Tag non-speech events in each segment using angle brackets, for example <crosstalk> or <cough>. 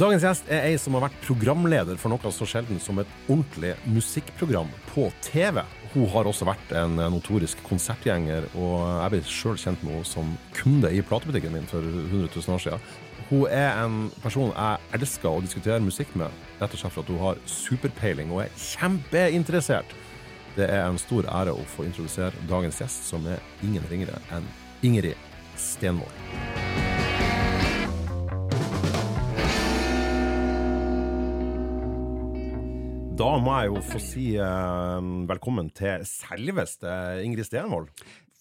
Dagens gjest er ei som har vært programleder for noe så sjelden som et ordentlig musikkprogram på TV. Hun har også vært en notorisk konsertgjenger, og jeg ble sjøl kjent med henne som kunde i platebutikken min for 100 000 år siden. Hun er en person jeg elsker å diskutere musikk med, rett og slett for at hun har superpeiling og er kjempeinteressert. Det er en stor ære å få introdusere dagens gjest, som er ingen ringere enn Ingrid Stenvold. Da må jeg jo få si uh, velkommen til selveste Ingrid Stenvold.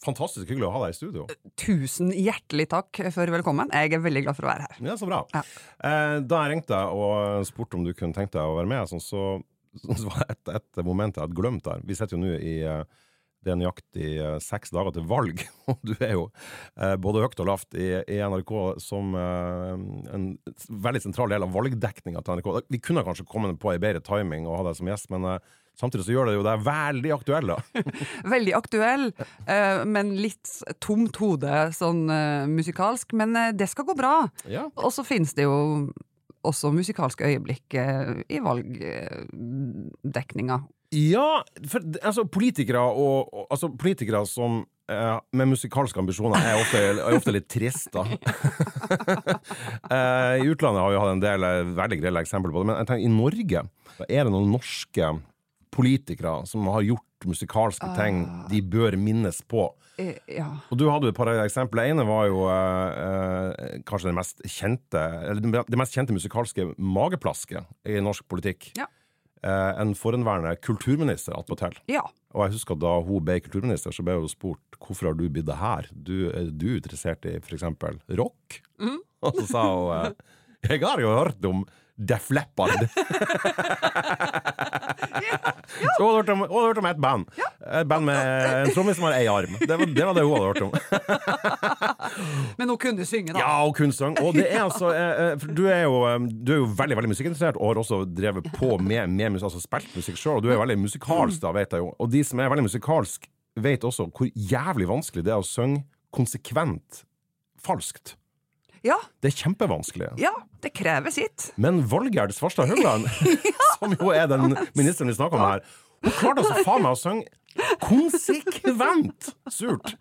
Fantastisk hyggelig å ha deg i studio. Tusen hjertelig takk for velkommen. Jeg er veldig glad for å være her. Ja, Så bra. Ja. Eh, da jeg ringte deg og spurte om du kunne tenkt deg å være med, sånn, så, <laughs> så var det et, et moment jeg hadde glemt der. Vi sitter jo nå i eh, det er nøyaktig eh, seks dager til valg, <laughs> og du er jo eh, både høyt og lavt i, NRK som eh, en veldig sentral del av valgdekninga til NRK. Vi kunne kanskje kommet på ei bedre timing og ha deg som gjest, men samtidig så gjør det jo deg veldig aktuell, da. <laughs> Veldig aktuell, men litt tomt hode sånn musikalsk. Men det skal gå bra. Ja. Og så finnes det jo også musikalske øyeblikk i valgdekninga. Ja, for altså politikere og, og altså politikere som eh, med musikalske ambisjoner er ofte, er ofte litt trist, da. <laughs> Eh, I utlandet har vi hatt en del eh, veldig grelle eksempler på det, men jeg tenker, i Norge er det noen norske politikere som har gjort musikalske ting de bør minnes på. Uh, ja. Og du hadde jo et par eksempler. Det ene var jo uh, kanskje det mest kjente det mest kjente musikalske mageplasket i norsk politikk. Ja. Eh, en forhenværende kulturminister attpåtil. ja. Og jeg husker da hun ble kulturminister, så ble hun spurt hvorfor har du blitt det her? Du, er du interessert i f.eks. rock? <laughs> Og så sa hun eh, jeg har jo hørt om Def Leppard. <laughs> Så hun hadde hørt om, hun hadde hørt om et band. Et band med en trommis som har ei arm. Det var, det var det hun hadde hørt om. <laughs> Men hun kunne synge, da. Ja, hun kunne synge. Og det er altså eh, eh, for du, er jo, eh, du er jo veldig veldig musikkinteressert, og har også drevet på med, med musikk, altså spilt musikk sjøl. Og du er veldig musikalsk, da, vet jeg jo. Og de som er veldig musikalsk, vet også hvor jævlig vanskelig det er å synge konsekvent falskt. Ja, Det er kjempevanskelig. ja, det krever sitt. Men Valgerd Svarstad Haugland, <laughs> <laughs> som jo er den ministeren vi snakker om her, hun klarte altså faen meg å synge konsekvent surt.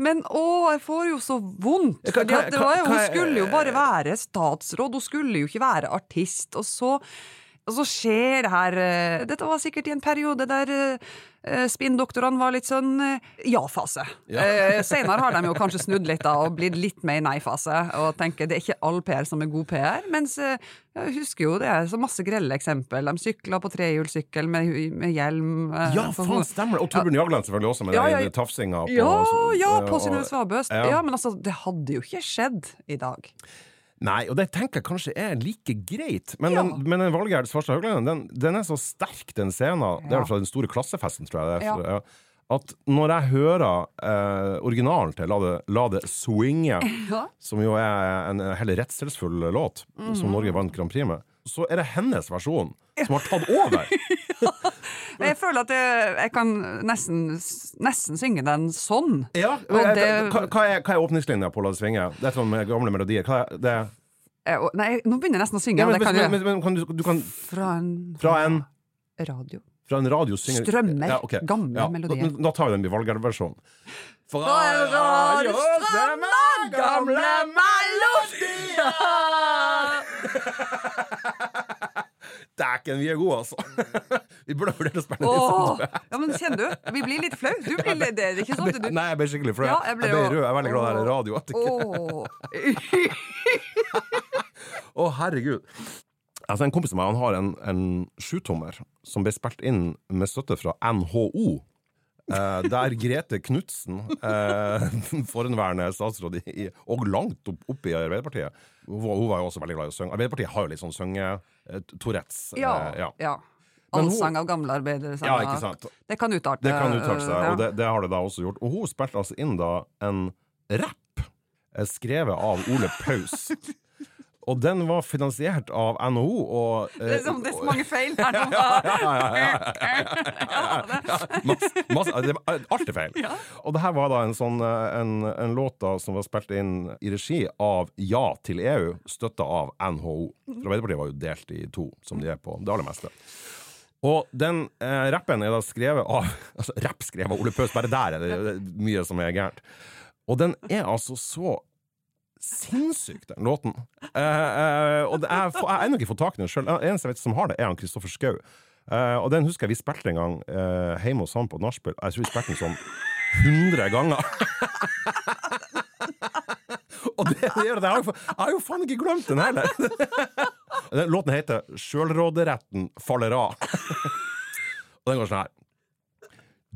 Men å, jeg får jo så vondt. Hva- hva- hva- hun skulle jo bare være statsråd, hun skulle jo ikke være artist. Og så, og så skjer det her eh, Dette var sikkert i en periode der eh, spinndoktorene var litt sånn eh, ja-fase. Ja. Eh, senere har de jo kanskje snudd litt da, og blitt litt mer nei-fase, og tenker det er ikke all PR som er god PR. Mens eh, jeg husker jo det er så masse grelle eksempel. De sykla på trehjulssykkel med, med hjelm. eh, Ja, faen, stemmer det! Og Torbjørn Jagland selvfølgelig også, med Ja, ja, den tafsinga på ja, ja, på sin Synnøve Svabø. Ja. Ja. men altså, det hadde jo ikke skjedd i dag. Nei, og det tenker jeg kanskje er like greit. Men, Ja. den, men den Valgerd Svarstad Haugland, den, den er så sterk, den scenen. Det er Ja. fra den store klassefesten, tror jeg. Det er, Ja. ja. At når jeg hører eh, originalen til La det, La det swinge, <laughs> Ja. som jo er en heller redselsfull låt, Mhm. som Norge vant Grand Prix med, så er det hennes versjon som har tatt over. <laughs> Jeg føler at jeg, jeg kan nesten, nesten synge den sånn. Ja, Og det- hva, hva, er, hva er åpningslinja på La det svinge? Det er sånn gamle melodier. Hva er det? Eh, Nei, nå begynner jeg nesten å synge. Ja, men, kan men, men, kan du, du kan fra en, fra en radio. Fra en radio synger Strømmer. ok. Gamle melodier. Da, da tar vi den i Valgerd-versjonen. Fra en radio strømmer gamle <laughs> Dæken, vi er gode, altså! <laughs> vi burde vurdert å spille sånn. ja, men kjenner du? Vi blir litt flau. Du blir litt, det er ikke sånn du Nei, jeg ble skikkelig flau. Ja, jeg, jeg ble ble rød. Jeg er veldig glad det er radio. Å, oh. <laughs> Herregud. Altså, en kompis av meg han har en, en sjutommer som ble spilt inn med støtte fra NHO. Eh, der Grete Knutsen, eh, <laughs> forhenværende statsråd i, og langt opp, opp i Arbeiderpartiet hun, hun var jo også veldig glad i å synge. Arbeiderpartiet har jo litt sånn synge-tourettes. Ja. ja. ja. Allsang av gamle arbeidere. Ja, ikke sant. Det kan utarte. Det kan utarte seg, og det, det har det da også gjort. Og hun spilte altså inn da en rapp eh, skrevet av Ole Paus. <laughs> Og den var finansiert av NHO og Det er, som, det er så mange feil her nå. <laughs> ja, ja det, alt er feil. Ja. Og det her var da en sånn eh, en, en låt da som var spilt inn i regi av Ja til EU, støtta av NHO. For Arbeiderpartiet var jo delt i to, som de er på det aller meste. Og den eh, rappen er da skrevet av <laughs> Altså, rapp skrevet av Ole Pøs, bare der er det mye som er gærent. Og den er altså så sinnssyk, den låten. Eh, eh, og det er, jeg har ennå ikke fått tak i den sjøl. Eneste jeg vet som har det, er han Kristoffer Schou. Eh, og den husker jeg vi spilte en gang eh, hjemme hos han på nachspiel. Jeg tror vi spilte den sånn 100 ganger. <laughs> og det, det gjør at Jeg har, jeg har jo faen ikke glemt den heller. <laughs> den låten heter 'Sjølråderetten faller av'. <laughs> og den går sånn her.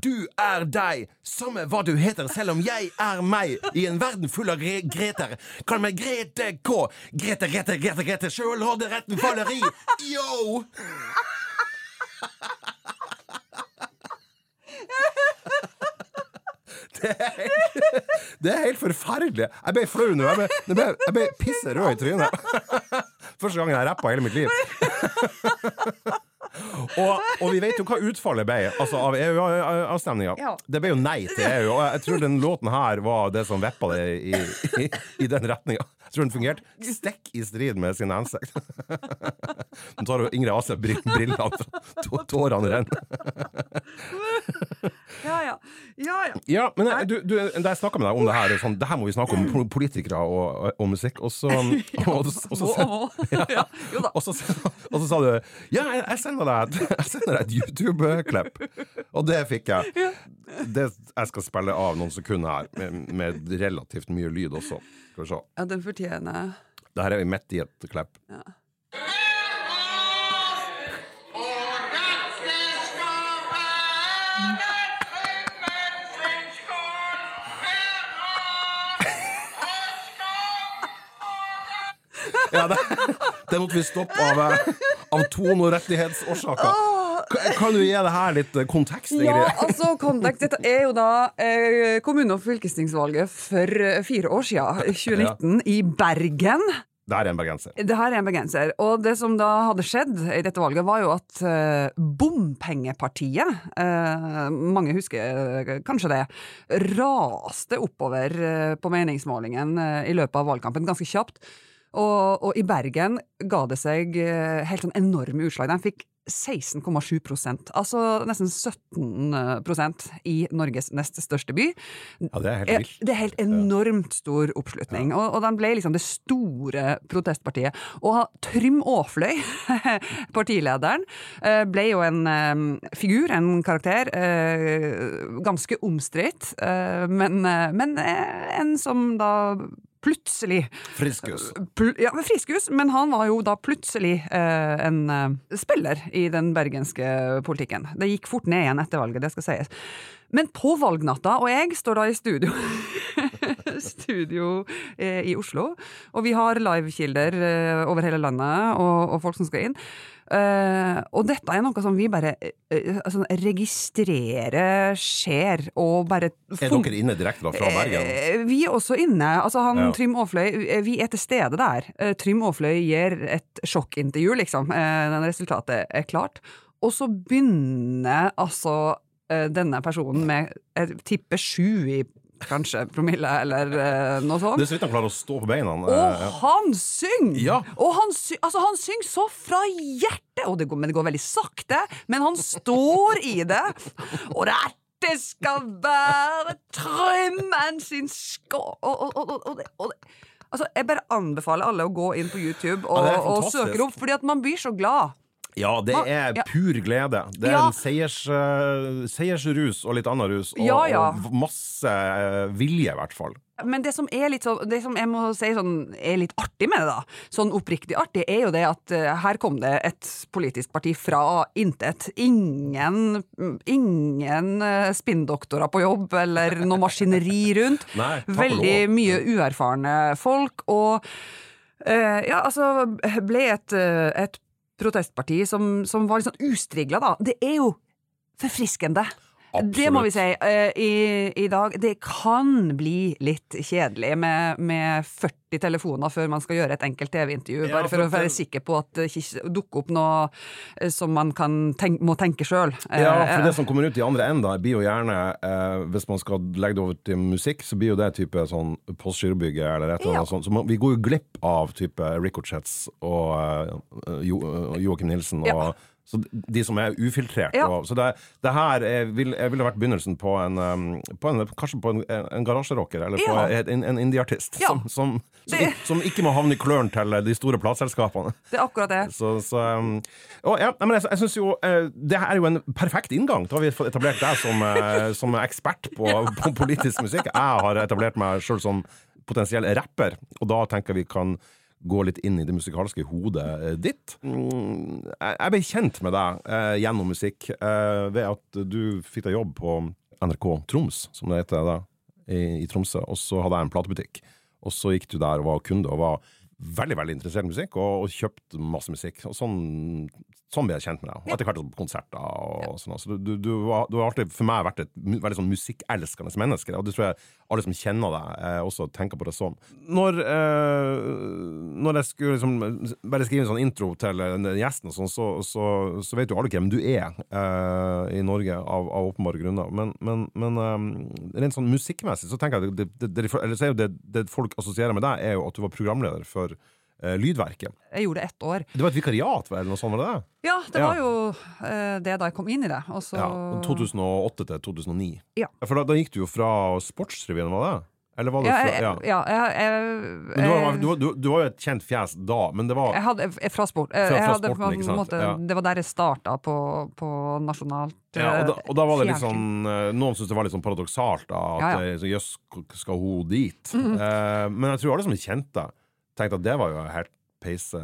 Du er deg, samme hva du heter, selv om jeg er meg. I en verden full av gre Greter. Kall meg Grete K. Grete, Grete, Grete, Grete. Har det Yo! Det er, helt, det er helt forferdelig. Jeg ble flau nå. Jeg ble, ble, ble pisse rød i trynet. Første gang jeg rappa i hele mitt liv. Og, og vi vet jo hva utfallet ble altså av EU-avstemninga. Ja. Det ble jo nei til EU. Og jeg tror den låten her var det som veppa det i, i, i den retninga. Jeg tror den fungerte stikk i strid med sin hensikt. Nå tar jo Ingrid av seg brillene, tårene renner. Ja, ja. ja, ja. Ja, men eh, du, du, da jeg snakka med deg om det her, sånn, det her må vi snakke om politikere og, og musikk, og så, og, sa du Ja, jeg, jeg sender deg <laughs> jeg sender deg et YouTube-klipp. Og det fikk jeg. Det, jeg skal spille av noen sekunder her, med, med relativt mye lyd også. Skal vi se. Ja, den fortjener Det her er vi midt i et klipp. Ja, det, det måtte vi stoppe av, av tone- og rettighetsårsaker. Kan du gi det her litt eh, kontekst, Ingrid? Ja, altså kontekst. Dette er jo da eh, kommune- og fylkestingsvalget for eh, fire år siden, 2019, i Bergen. Det her er en bergenser. Det her er en bergenser. Og det som da hadde skjedd i dette valget, var jo at eh, Bompengepartiet, eh, mange husker eh, kanskje det, raste oppover eh, på meningsmålingen eh, i løpet av valgkampen ganske kjapt. Og, og i Bergen ga det seg eh, helt sånn enorme utslag. De fikk 16,7% altså nesten 17% i Norges nest største by. Ja, det er helt vilt. det er helt enormt stor oppslutning, og, og den ble liksom det store protestpartiet. Og Trym Aafløy, <laughs> partilederen, eh, ble jo en eh, figur, en karakter, eh, ganske omstridt, eh, men, eh, men eh, en som da plutselig Friskus. Pl ja, men Friskus, men han var jo da plutselig eh, en eh, spiller i den bergenske politikken. Det gikk fort ned igjen etter valget, det skal sies. Men på valgnatta, og jeg står da i studio <laughs> Studio eh, i Oslo, og vi har livekilder eh, over hele landet, og, og folk som skal inn. Eh, og dette er noe som vi bare altså, registrerer skjer, og bare Er dere inne direkte da fra Bergen? Eh, Vi er også inne. Altså han, Ja. Trym Aafløy, vi er til stede der. Trym Aafløy gir et sjokkintervju, liksom. Eh, resultatet er klart. Og så begynner altså denne personen med jeg tipper sju i kanskje promille, eller uh, noe sånt. Det er så vidt han klarer å stå på beina. Og eh, ja. han synger! Ja. Og han, sy altså, han synger så fra hjertet! Og det går, men det går veldig sakte, men han står i det. Og det skal være trømmen sin skå... Og, og, og, og, og, det, og det. Altså, jeg bare anbefaler alle å gå inn på YouTube og, Ja, er og søke opp, fordi at man blir så glad. Ja, det er pur glede. Det er Ja. en seiers, uh, seiersrus og litt annen rus, og, Ja, ja. og masse eh, vilje, i hvert fall. Men det som er litt så, det som jeg må si sånn, er litt artig med det, da, sånn oppriktig artig, er jo det at uh, her kom det et politisk parti fra intet. Ingen, ingen uh, spinndoktorer på jobb, eller noe maskineri rundt. <laughs> Nei, Veldig mye uerfarne folk, og Uh, ja, altså ble et, et protestparti som, som var litt sånn ustrigla, da. Det er jo forfriskende. Det må vi si. Eh, I, I, dag Det kan bli litt kjedelig med, med 40 telefoner før man skal gjøre et enkelt TV-intervju, ja, bare for, å være sikker på at det ikke dukker opp noe eh, som man tenk, må tenke sjøl. Ja, for det som kommer ut i andre enden, blir jo gjerne, eh, hvis man skal legge det over til musikk, så blir jo det type sånn Postgirobygget eller et eller annet ja. sånt. Så man, vi går jo glipp av type Ricochets og uh, jo, Joakim Nilsen og ja. Så de som er ufiltrert. Ja. Så det, det her er, vil, ville vært begynnelsen på en, um, på en Kanskje på en, en garasjerocker, eller på en, en indieartist. Ja. Som, som, som, som, ikke må havne i klørne til de store plateselskapene. Det er akkurat det. Så, så um, og, ja, men jeg, jeg synes jo uh, Det er jo en perfekt inngang. Da har vi etablert deg som, som ekspert på, på, politisk musikk. Jeg har etablert meg sjøl som potensiell rapper, og da tenker jeg vi kan gå litt inn i det musikalske hodet eh, ditt. Mm, jeg ble kjent med deg eh, gjennom musikk eh, ved at du fikk deg jobb på NRK Troms, som det heter da, i, i Tromsø, og så hadde jeg en platebutikk. Og så gikk du der og var kunde, og var veldig veldig interessert i musikk, og, og kjøpte masse musikk. Og sånn, sånn ble jeg kjent med deg. Og etter hvert på konserter. og, ja. sånn. Så du, du, du, har alltid for meg vært et veldig sånn musikkelskende menneske, og det tror jeg alle som kjenner deg, eh, også tenker på det sånn. Når, eh, når jeg skulle liksom, bare skrive en sånn intro til gjesten, sånn, så, så, så, vet jo alle hvem du er eh, i Norge, av, av åpenbare grunner. Men, men, men rent sånn musikkmessig så tenker jeg det, det, det, det, folk assosierer med deg, er jo at du var programleder for Lydverket. Jeg gjorde det ett år. Det var et vikariat, eller noe sånt? var det det? Ja, det var jo uh, det da jeg kom inn i det. Også... Ja, 2008 til 2009. Ja. For da, da gikk du jo fra Sportsrevyen, var det? Eller var det ja, fra, ja. ja jeg, jeg, du, var, du, du, du, var jo et kjent fjes da, men det var Jeg hadde fra sport. Fra, fra hadde, sporten, måte, ja. Det var der jeg starta på, på nasjonalt ja, og, da, og da var det litt sånn eh, Noen syntes det var litt sånn paradoksalt da, at eh, jøss, skal hun dit? Mm -hmm. eh, men jeg tror alle som kjente deg, tenkte at det var jo helt peise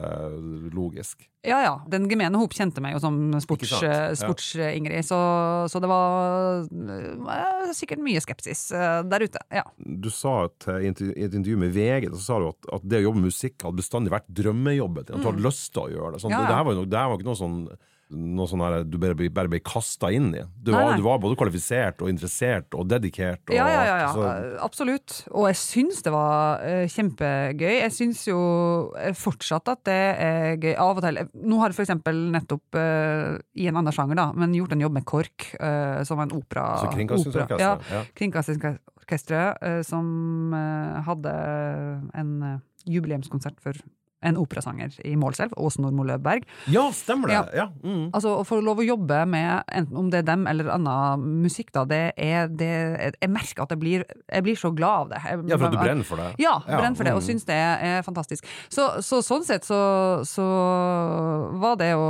logisk. Ja ja, den gemene hop kjente meg jo som sports-Ingrid, sports, ja. så, så, det var uh, sikkert mye skepsis uh, der ute. ja. Du sa i et intervju med VG så sa du at, at det å jobbe med musikk hadde bestandig vært drømmejobben din. At du hadde mm. lyst til å gjøre det. Sånn, ja. Det, det, her var det her var ikke noe sånn noe sånn her du bare, bare ble kasta inn i. Du, nei, var, du, var, både kvalifisert og interessert og dedikert. Og, ja, ja, ja, ja. Så. absolutt. Og jeg syns det var uh, kjempegøy. Jeg syns jo eh, fortsatt at det er gøy. Av og til. Nå har jeg for eksempel nettopp, uh, i en annen sjanger, da, men gjort en jobb med KORK, uh, som en opera. Så Kringkastingsorkesteret? Ja, ja. Kringkastingsorkesteret, som hadde en jubileumskonsert for en operasanger i Målselv, Åse Nordmo Løvberg. Ja, stemmer det! Ja. Ja. Mm. Altså, Å få lov å jobbe med, enten om det er dem eller annen musikk, da, det er det Jeg merker at jeg blir, jeg blir så glad av det. Jeg, ja, for at du brenner for det? Ja, brenner for det, og mm. syns det er fantastisk. Så, så sånn sett så, så, var det å,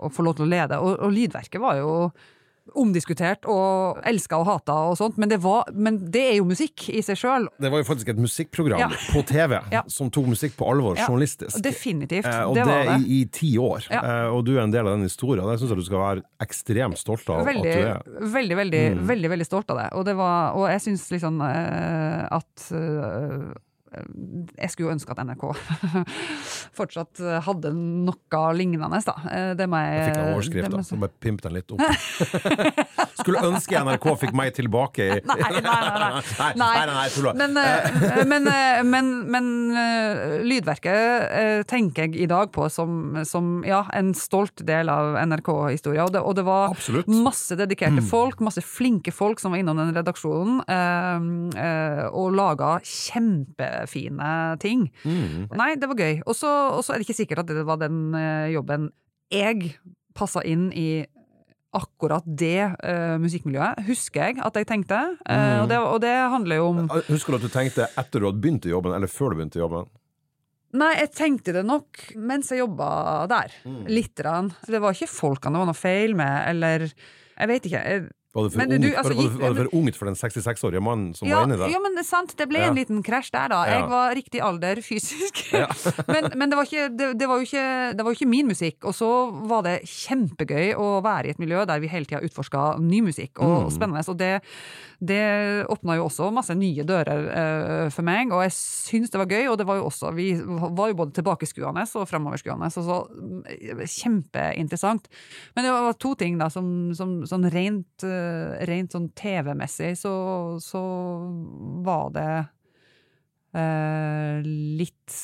å, få lov til å lede, og, og lydverket var jo omdiskutert og elska og hata og sånt, men det, var, men det, er jo musikk i seg sjøl. Det var jo faktisk et musikkprogram ja. på TV ja. som tok musikk på alvor, ja. journalistisk. Definitivt. Eh, og det, det i, i, ti år. Eh, og du er en del av den historien. Det syns jeg du skal være ekstremt stolt av veldig, at du er. Veldig, veldig, mm. veldig, veldig stolt av det. Og, det var, og jeg syns liksom eh, at uh, jeg skulle jo ønske at NRK <laughs> fortsatt hadde noe lignende, da. Eh, det må jeg Jeg fikk en overskrift, da. Så bare pimp den litt opp. <laughs> Skulle ønske NRK fikk meg tilbake i <laughs> Nei, nei, nei. nei, <laughs> men, eh, men, eh, men, men, lydverket tenker jeg i dag på som, som ja, en stolt del av NRK-historia. Og, og, det var Absolutt. masse dedikerte mm. folk, masse flinke folk som var innom den redaksjonen, og laga kjempefine ting. Mm. Nei, det var gøy. Og så er det ikke sikkert at det var den jobben jeg passa inn i akkurat det uh, musikkmiljøet, husker jeg at jeg tenkte. Uh, mm. og, det, og, det, handler jo om Husker du at du tenkte etter du hadde begynt i jobben, eller før du begynte i jobben? Nei, jeg tenkte det nok mens jeg jobba der. Mm. Lite grann. Det var ikke folkene det var noe feil med, eller Jeg vet ikke. Jeg, var det for, ungt, du, altså, var, var det for ungt for den 66-årige mannen som ja, var inni der? Ja, men det er sant. Det ble en liten krasj der, da. Jeg var riktig alder fysisk. <laughs> Men, men det, var ikke, det, det, var ikke, det, var jo ikke, min musikk. Og så var det kjempegøy å være i et miljø der vi hele tida utforska ny musikk, og mm. spennende. Og det, det åpna jo også masse nye dører uh, for meg, og jeg syns det var gøy. Og det var jo også Vi var jo både tilbakeskuende og framoverskuende, så, så kjempeinteressant. Men det var to ting da som, som sånn rent uh, rent sånn TV-messig så, så var det eh, litt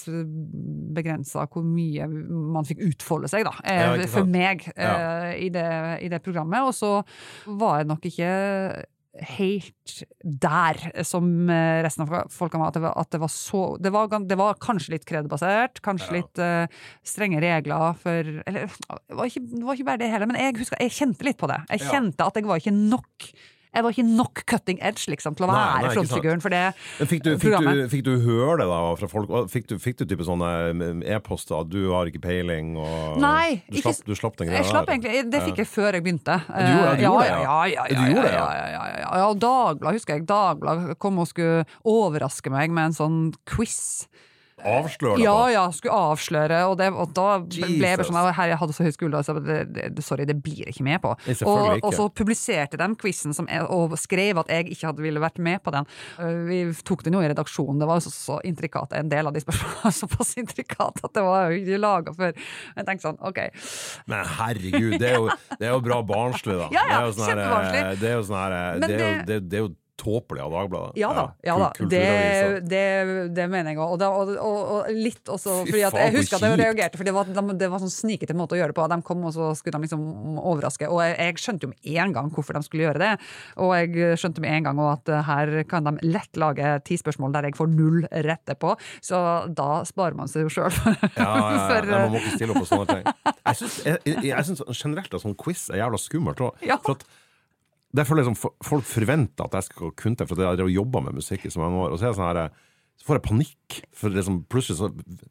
begrensa hvor mye man fikk utfolde seg, da. eh, for meg eh, i, det, i det programmet. Og så var jeg nok ikke helt der som eh, resten av folka var. At det var, at det var så det var, det var kanskje litt kredbasert, kanskje Ja. litt uh, strenge regler for Eller det var, ikke, det var ikke bare det hele, men jeg husker, jeg kjente litt på det. Jeg Ja. kjente at jeg var ikke nok jeg var ikke nok cutting edge liksom, til å være frontfiguren for det. Fikk du, fikk, du, fikk du høre det da fra folk? Fikk du, fikk du type sånne mm, e-poster at 'du har ikke peiling' og Nei, Du ikke slapp, du slapp den greia Jeg slapp egentlig, Det fikk jeg før jeg begynte. du gjorde- du gjorde det, ja, ja? ja, ja, ja, ja, ja, ja, ja, ja. Og Dagblad husker jeg. Dagblad kom og skulle overraske meg med en sånn quiz. Avslør det Ja, ja, skulle avsløre, og, det, og da ble jeg sånn Herre, jeg hadde så høy skulder, så det, det, sorry, det blir jeg ikke med på. Og, ikke. og så publiserte de quizen og skrev at jeg ikke hadde ville vært med på den. Uh, Vi tok den jo i redaksjonen, det var jo så, så intrikat, en del av de spørsmålene var såpass intrikat at det var jo ikke laga før. Jeg tenkte sånn, ok. Men herregud, det er jo, det er jo bra barnslig, da. Ja, ja, sånn kjempebarnslig. Det er jo sånn her Det er det- det, det er jo tåpelig av Dagbladet. Ja da, ja da. Det, det, det mener jeg òg. Og, og, og, og litt også fordi at jeg husker at jeg reagerte, for det var, de- det var sånn snikete måte å gjøre det på. De kom, og så skulle de liksom overraske. Og jeg, jeg skjønte jo med en gang hvorfor de skulle gjøre det. Og jeg skjønte med en gang at eh, her kan de lett lage ti spørsmål der jeg får null rette på. Så da sparer man seg jo sjøl. <laughs> Ja, ja, ja. Man må ikke stille opp på sånne ting. Jeg syns, jeg generelt at sånn quiz er jævla skummelt òg. Ja. For at der føler jeg som folk forventer at jeg skal kunne det, for jeg har jobba med musikk i så mange år. Og så er det sånn her så får jeg panikk, for liksom, plutselig så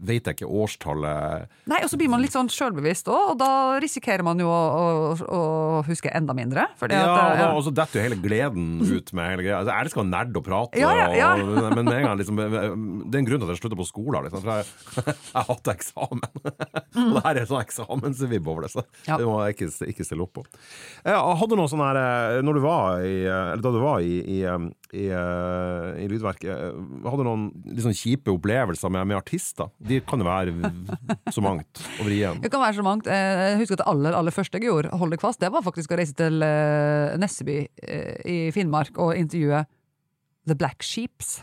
vet jeg ikke årstallet. Nei, og så blir man litt sånn sjølbevisst òg, og da risikerer man jo å, å, å huske enda mindre. Ja, og, eh, og så detter jo hele gleden ut med hele greia. Altså, jeg elsker å nerde og prate, Ja, ja, ja. Og, <laughs> men med en gang liksom, det er en grunn til at jeg slutta på skolen. Liksom, for jeg, <laughs> jeg hadde eksamen. og <laughs> det her er sånn eksamensvibb over det, så Ja. det må jeg ikke, ikke stille opp på. Jeg hadde noe sånn her eh, Når du var i, eller da du var i, i, um, i, eh, i Lydverket, eh, hadde noen sånn kjipe opplevelser med, med artister? De kan jo være så mangt å vri igjen. Det kan være så mangt. Eh, Jeg husker at det aller, aller første jeg gjorde, hold deg fast, det var faktisk å reise til Nesseby i Finnmark og intervjue The Black Sheeps.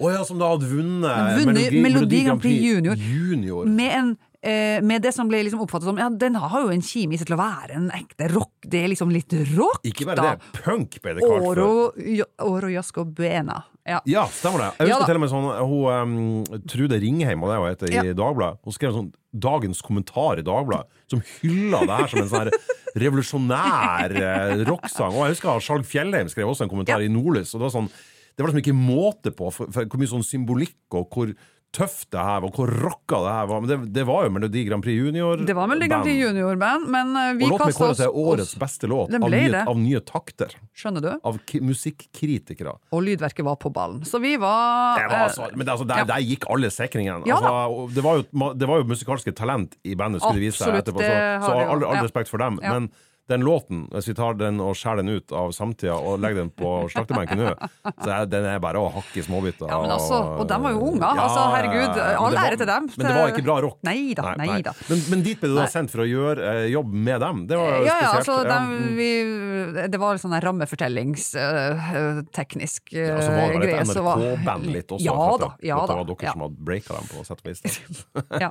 Å ja, som da hadde vunnet Vunnet Melodi Grand Prix Junior. Junior. Med, en, med det som ble liksom oppfattet som Ja, den har jo en kime i seg til å være en ekte rock. Det er liksom litt rock, Ikke bare da. det, punk ble det kalt. Oro, jo- Oro Jasko Buena. Ja. Ja, stemmer det. Jeg husker ja, til og med sånn hun, um, Trude Ringheim, og det hun heter, i Ja. Dagbladet. Hun skrev sånn dagens kommentar i Dagbladet, som hylla det her som en sånn revolusjonær eh, rocksang. Og jeg husker Skjalg Fjellheim skrev også en kommentar i Nordlys, og det var sånn det var liksom ikke måte på for, for hvor mye sånn symbolikk og hvor tøft det her var, hvor rocka det her var. Men det, det var jo Melodi Grand Prix Junior. Det var Melodi Grand Prix Junior-band, men eh, vi Og låten ble kasta kåret oss til årets oss- beste låt av nye, av nye takter. Skjønner du? Av musikkritikere. Og Lydverket var på ballen. Så vi var, Det var eh, altså, men det, altså, der, ja. der gikk alle sikringene. Ja altså, det, var jo, det var jo musikalske talent i bandet, skulle Absolutt, vise seg etterpå. det Så, så all, all ja. respekt for dem. Men den låten, hvis vi tar den og skjærer den ut av samtida og legger den på slaktebenken nå, så er den er bare å hakke i småbiter. Ja, men altså, og de var jo unger, altså, herregud, all ære til dem. Men det var ikke bra rock. Nei da, nei da. Men, men dit ble du da sendt for å gjøre eh, jobb med dem. Det var jo Ja, ja, spesielt. altså, Ja, mm. vi, det var sånn rammefortellingsteknisk uh, Ja, så var det greie. et så var- NRK-band litt også. Ja da. Ja, da. det var dere ja. som hadde breaka dem på sett og vis. <laughs> ja.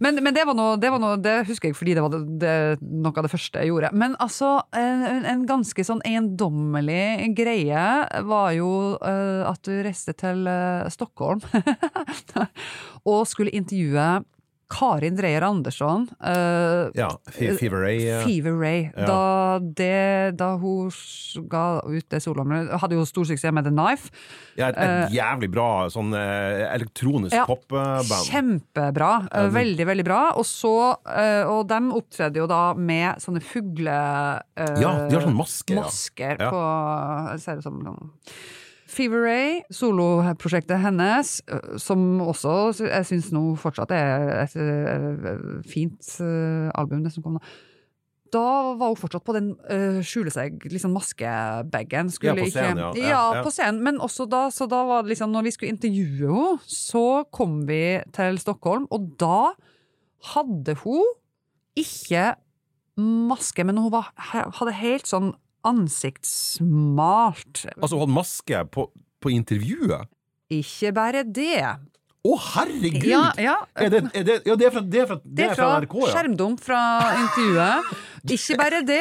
Men, men det var noe, det var noe Det husker jeg fordi det var det, det, noe av det første jeg gjorde. Men altså, en, en ganske sånn eiendommelig greie var jo uh, at du reiste til uh, Stockholm <laughs> og skulle intervjue Karin Dreyer Andersson. Uh, Ja, Fever Ray. Uh, Fever Ray. Ja. Da, det, da hun ga ut det solonummeret, Hadde jo stor suksess med The Knife. Ja, et, et jævlig bra sånn eh, elektronisk Ja, popband. Kjempebra. Veldig, veldig bra. Og så eh, Og de opptredde jo da med sånne fugle... eh, Ja, de har sånne masker. Masker Ja. på Ser ut som sånn Fever Ray, soloprosjektet hennes, eh, som også jeg syns nå fortsatt er et eh, fint eh, album, det som kom nå. Da var hun fortsatt på den uh, skjule seg, liksom maskebagen. Ja, på scenen, ja. Ja, ja. ja. på scenen. Men også da, så da var det liksom, når vi skulle intervjue henne, så kom vi til Stockholm, og da hadde hun ikke maske, men hun var, hadde helt sånn ansiktsmalt. Altså, hun hadde maske på, på intervjuet? Ikke bare det. Å, herregud! Ja, ja. Er det, er det, ja, det er fra, det er fra, Det er fra, NRK, ja. skjermdump fra intervjuet. Ikke bare det.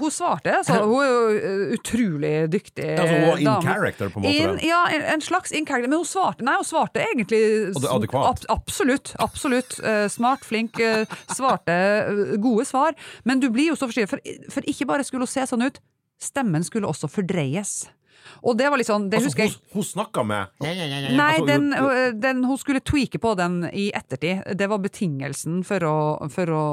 Hun svarte. så hun er jo utrolig dyktig Altså, hun var in dame. character, på en måte, In, ja, en, en slags in character. Men hun svarte Nei, hun svarte egentlig adekvat. ab- absolutt. absolutt. Eh, smart, flink. eh, svarte eh, gode svar. Men du blir jo så forsiktig, for, for ikke bare skulle hun se sånn ut, stemmen skulle også fordreies. Og det var litt sånn Det Altså, husker jeg. hun, hun snakka med Nei, Altså, den, hun- den, hun skulle tweake på den i ettertid. Det var betingelsen for å, for å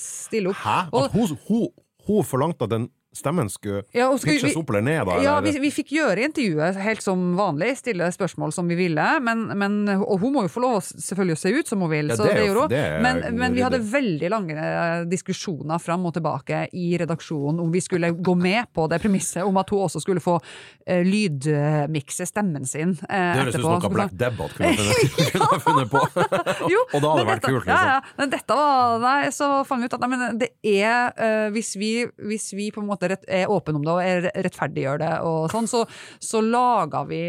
stille opp. Hæ? Og- At hun, hun, hun forlangte at den stemmen skulle Ja, pitches opp eller ned? Da, Ja, vi, vi fikk gjøre intervjuet helt som vanlig, stille spørsmål som vi ville. Men, men, og hun må jo få lov selvfølgelig å se ut som hun vil, Ja, det det gjorde hun. Men, men vi hadde veldig lange eh, diskusjoner fram og tilbake i redaksjonen om vi skulle gå med på det premisset om at hun også skulle få uh, lydmikse stemmen sin uh, Det høres ut som noe Black Debbath <laughs> <laughs> kunne ha funnet, på. <laughs> Jo, og da hadde det vært dette- kult, liksom. ja. Men dette var Nei, så fant vi ut at nei, men det er uh, hvis, vi, hvis vi på en måte rett, er åpen om det og er, rettferdiggjør det og sånn, så, så laga vi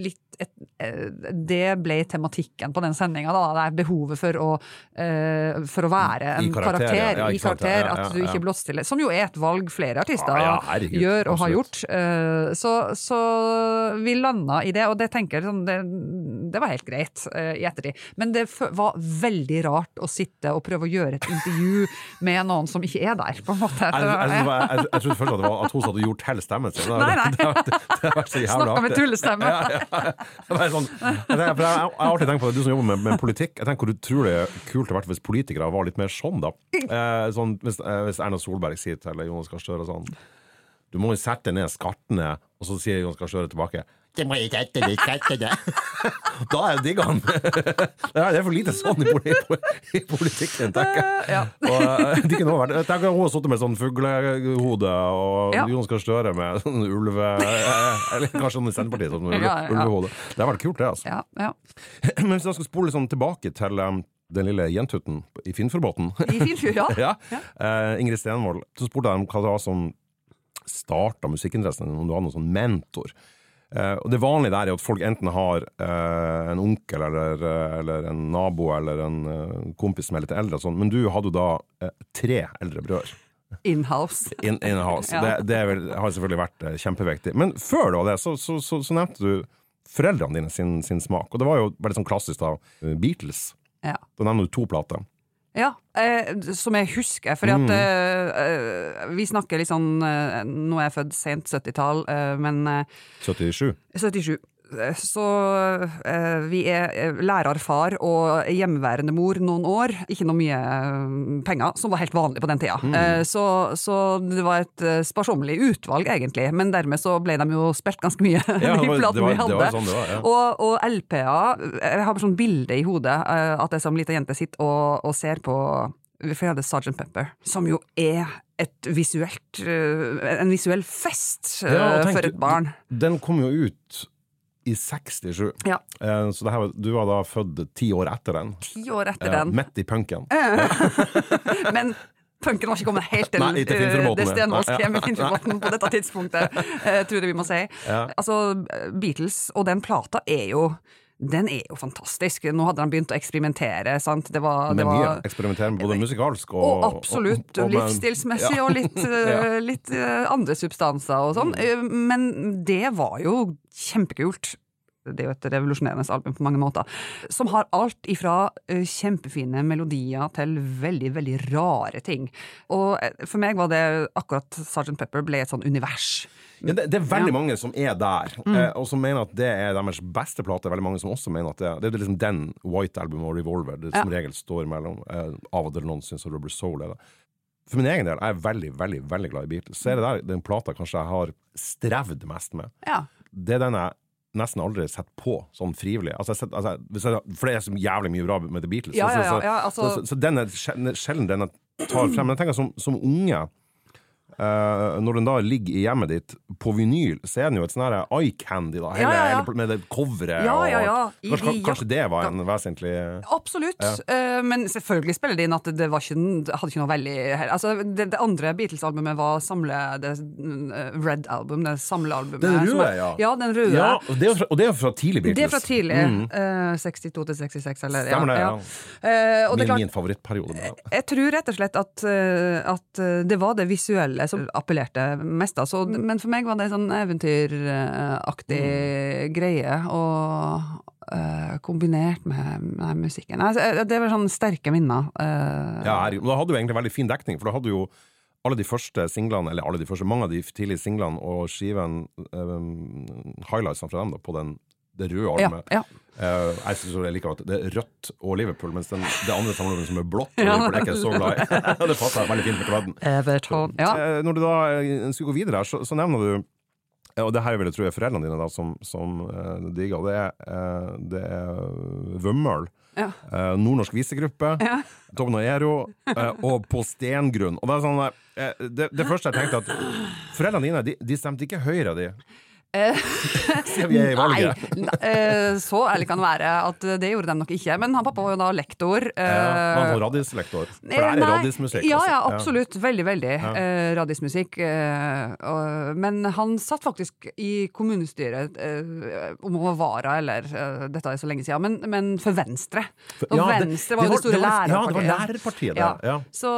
litt et, eh, det ble tematikken på den sendinga. Det er behovet for å, eh, for å være I en karakter, karakter, ja. I karakter. ja, ja, At du ikke blåser til det. Som jo er et valg flere artister herregud, gjør og har gjort. Eh, Så, så vi landa i det, og det tenker sånn, det, det var helt greit i ettertid. Men det var veldig rart å sitte og prøve å gjøre et intervju med noen som ikke er der, på en måte. Jeg, jeg, jeg, jeg, jeg trodde først at det hun hadde gjort hele stemmen sin. Det, Nei, nei. <laughs> det, det, det vært så jævla Snakka med tullestemme. Ja, ja. Det sånn, jeg, tenker- jeg, jeg har alltid tenkt på det, du som jobber med, med politikk, jeg tenker hvor utrolig kult det hadde vært hvis politikere var litt mer sånn, da. Eh, sånn, hvis, eh, hvis Erna Solberg sier til Jonas Gahr Støre sånn Du må jo sette ned skattene, og så sier Jonas Gahr Støre tilbake <laughs> Da er jeg digga han. <laughs> Det er for lite sånn i, politikken, tenker jeg. Ja. Og, eh, det kunne vært, jeg tenker Hun har sittet med sånn fuglehode, og Ja. Jonas Gahr Støre med sånn ulve... eh, Eller kanskje han i Senterpartiet, sånn ulve, ulvehode. Det har vært kult, det. altså. Ja, ja. <clears throat> Men hvis jeg skal spole sånn tilbake til den lille jentutten i Finnfjordbåten <laughs> ja. ja. Eh, Ingrid Stenvold. Så spurte jeg om hva det var som starta musikkinteressen, om du hadde noen sånn mentor. Eh, og Det vanlige der er at folk enten har eh, en onkel eller, eh, eller en nabo eller en kompis som er litt eldre, sånn. men du hadde jo da tre eldre brødre In-house. <laughs> in, in house. Ja. Det, det vel, har selvfølgelig vært kjempeviktig. Men før da det, så, så, så, så nevnte du foreldrene dine sin, sin smak. Og det var jo veldig sånn klassisk da, Beatles. Ja. Da nevner du to plater. Ja, eh, som jeg husker. For Mm. at eh, eh, vi snakker litt sånn eh, Nå er jeg født sent 70-tall, eh, men eh, 77. 77. Så eh, vi er eh, lærerfar og hjemmeværende mor noen år. Ikke noe mye eh, penger, som var helt vanlig på den tida. Mm. Så, så det var et sparsommelig utvalg, egentlig. Men dermed så ble de jo spilt ganske mye, Ja, <laughs> de platene vi hadde. sånn var, ja. Og, og LP-er Jeg har sånn bilde i hodet at jeg som lita jente sitter og, og ser på for jeg hadde Sgt. Pepper, som jo er et visuelt, en visuell fest Ja, tenk, for et barn. Den kom jo ut i 67. Ja. Eh, Så det her, du var da født ti år etter den. Ti år etter Ja, den. Midt i punken. <laughs> Men punken var ikke kommet helt til, Nei, til eh, det stenåske ja. med Finnfjordbåten på dette tidspunktet, eh, tror jeg vi må si. Ja. Altså, Beatles og den plata er jo den er jo fantastisk. Nå hadde han begynt å eksperimentere. sant? Det var, det var eksperimentere både musikalsk og og absolutt. og- og livsstilsmessig Ja. og litt, <laughs> ja. litt eh, andre substanser og sånn. Eh, Men det var jo kjempekult. Det er jo et revolusjonerende album på mange måter. Som har alt ifra eh, kjempefine melodier til veldig, veldig rare ting. Og eh, for meg var det akkurat Sgt. Pepper ble et sånn univers. Ja, det, det er veldig Ja. mange som er der, Mm. eh, og som mener at det er deres beste plate. Veldig mange som også mener at det, det er liksom den White Album og Revolver det som Ja. regel står mellom. Av og til noen syns Rubber Soul er det. For min egen del er jeg veldig, veldig veldig glad i Beatles. Så er det der den plata kanskje jeg har strevd mest med. Ja. Det er den jeg nesten aldri sett på sånn frivillig. Altså, jeg setter, altså, for det er så jævlig mye bra med The Beatles. Ja, så, ja, så, ja, ja, altså- så, så den er sjelden den jeg tar frem. Men jeg tenker som, som unge eh, når den da ligger i hjemmet ditt på vinyl, så er den jo et sånn her eye candy, da. Hele, Ja, ja, ja. med det coveret. Ja, ja, ja. I Kanskje, kanskje det var en vesentlig Absolutt. Uh, men selvfølgelig spiller det inn at det, var ikke, hadde ikke noe veldig altså, det, det andre Beatles-albumet var samle, det, eh, Red Album, det samlealbumet. Den røde, ja. Ja, den røde. Ja, og det er fra, det er fra tidlig Beatles. Det er fra tidlig. eh, 62 til 66, eller Stemmer det, ja. Min, klart, min favorittperiode. jeg tror rett og slett at, at det var det visuelle som appellerte mest. Altså. Men for meg var det en sånn eventyraktig Mm. greie, og uh, kombinert med, nei, musikken. Altså, det var sånn sterke minner. Uh, Ja, herregud. Da hadde du egentlig veldig fin dekning, for da hadde du jo alle de første singlene, eller alle de første, mange av de tidlige singlene og skiven, um, highlightsene fra dem da, på den, det røde ja, ja. Eh, jeg synes jeg liker at det er rødt og Liverpool, mens den, det andre samlealbumet som er blått, og. Liverpool er ikke så glad i. <laughs> <laughs> det passer veldig fint med kladden. Everton. Ja. Eh, Når du da eh, skulle gå videre her, så, så nevner du og det her vil jeg tro er foreldrene dine da, som, som uh, digger, det er, uh, det er Vømmøl. Ja. Uh, Nordnorsk visegruppe, Ja. Togn og Ero uh, og På stengrunn. Og det, er sånn, uh, det, det første jeg tenkte at Foreldrene dine de, de stemte ikke Høyre, de. <laughs> Eh. Nei, eh, så ærlig kan det være at det gjorde de nok ikke. Men han pappa var jo da lektor. Ja, han eh, sånn radislektor. For det er radismusikk. Ja, ja, absolutt. Veldig, veldig. Eh, radismusikk. Eh, men han satt faktisk i kommunestyret, eh, om han var vara eller eh, Dette er så lenge siden, men, men for Venstre. Og Ja, Venstre var jo det, store det var- Ja, det var lærerpartiet. lærerpartiet der. Ja. Ja. Så,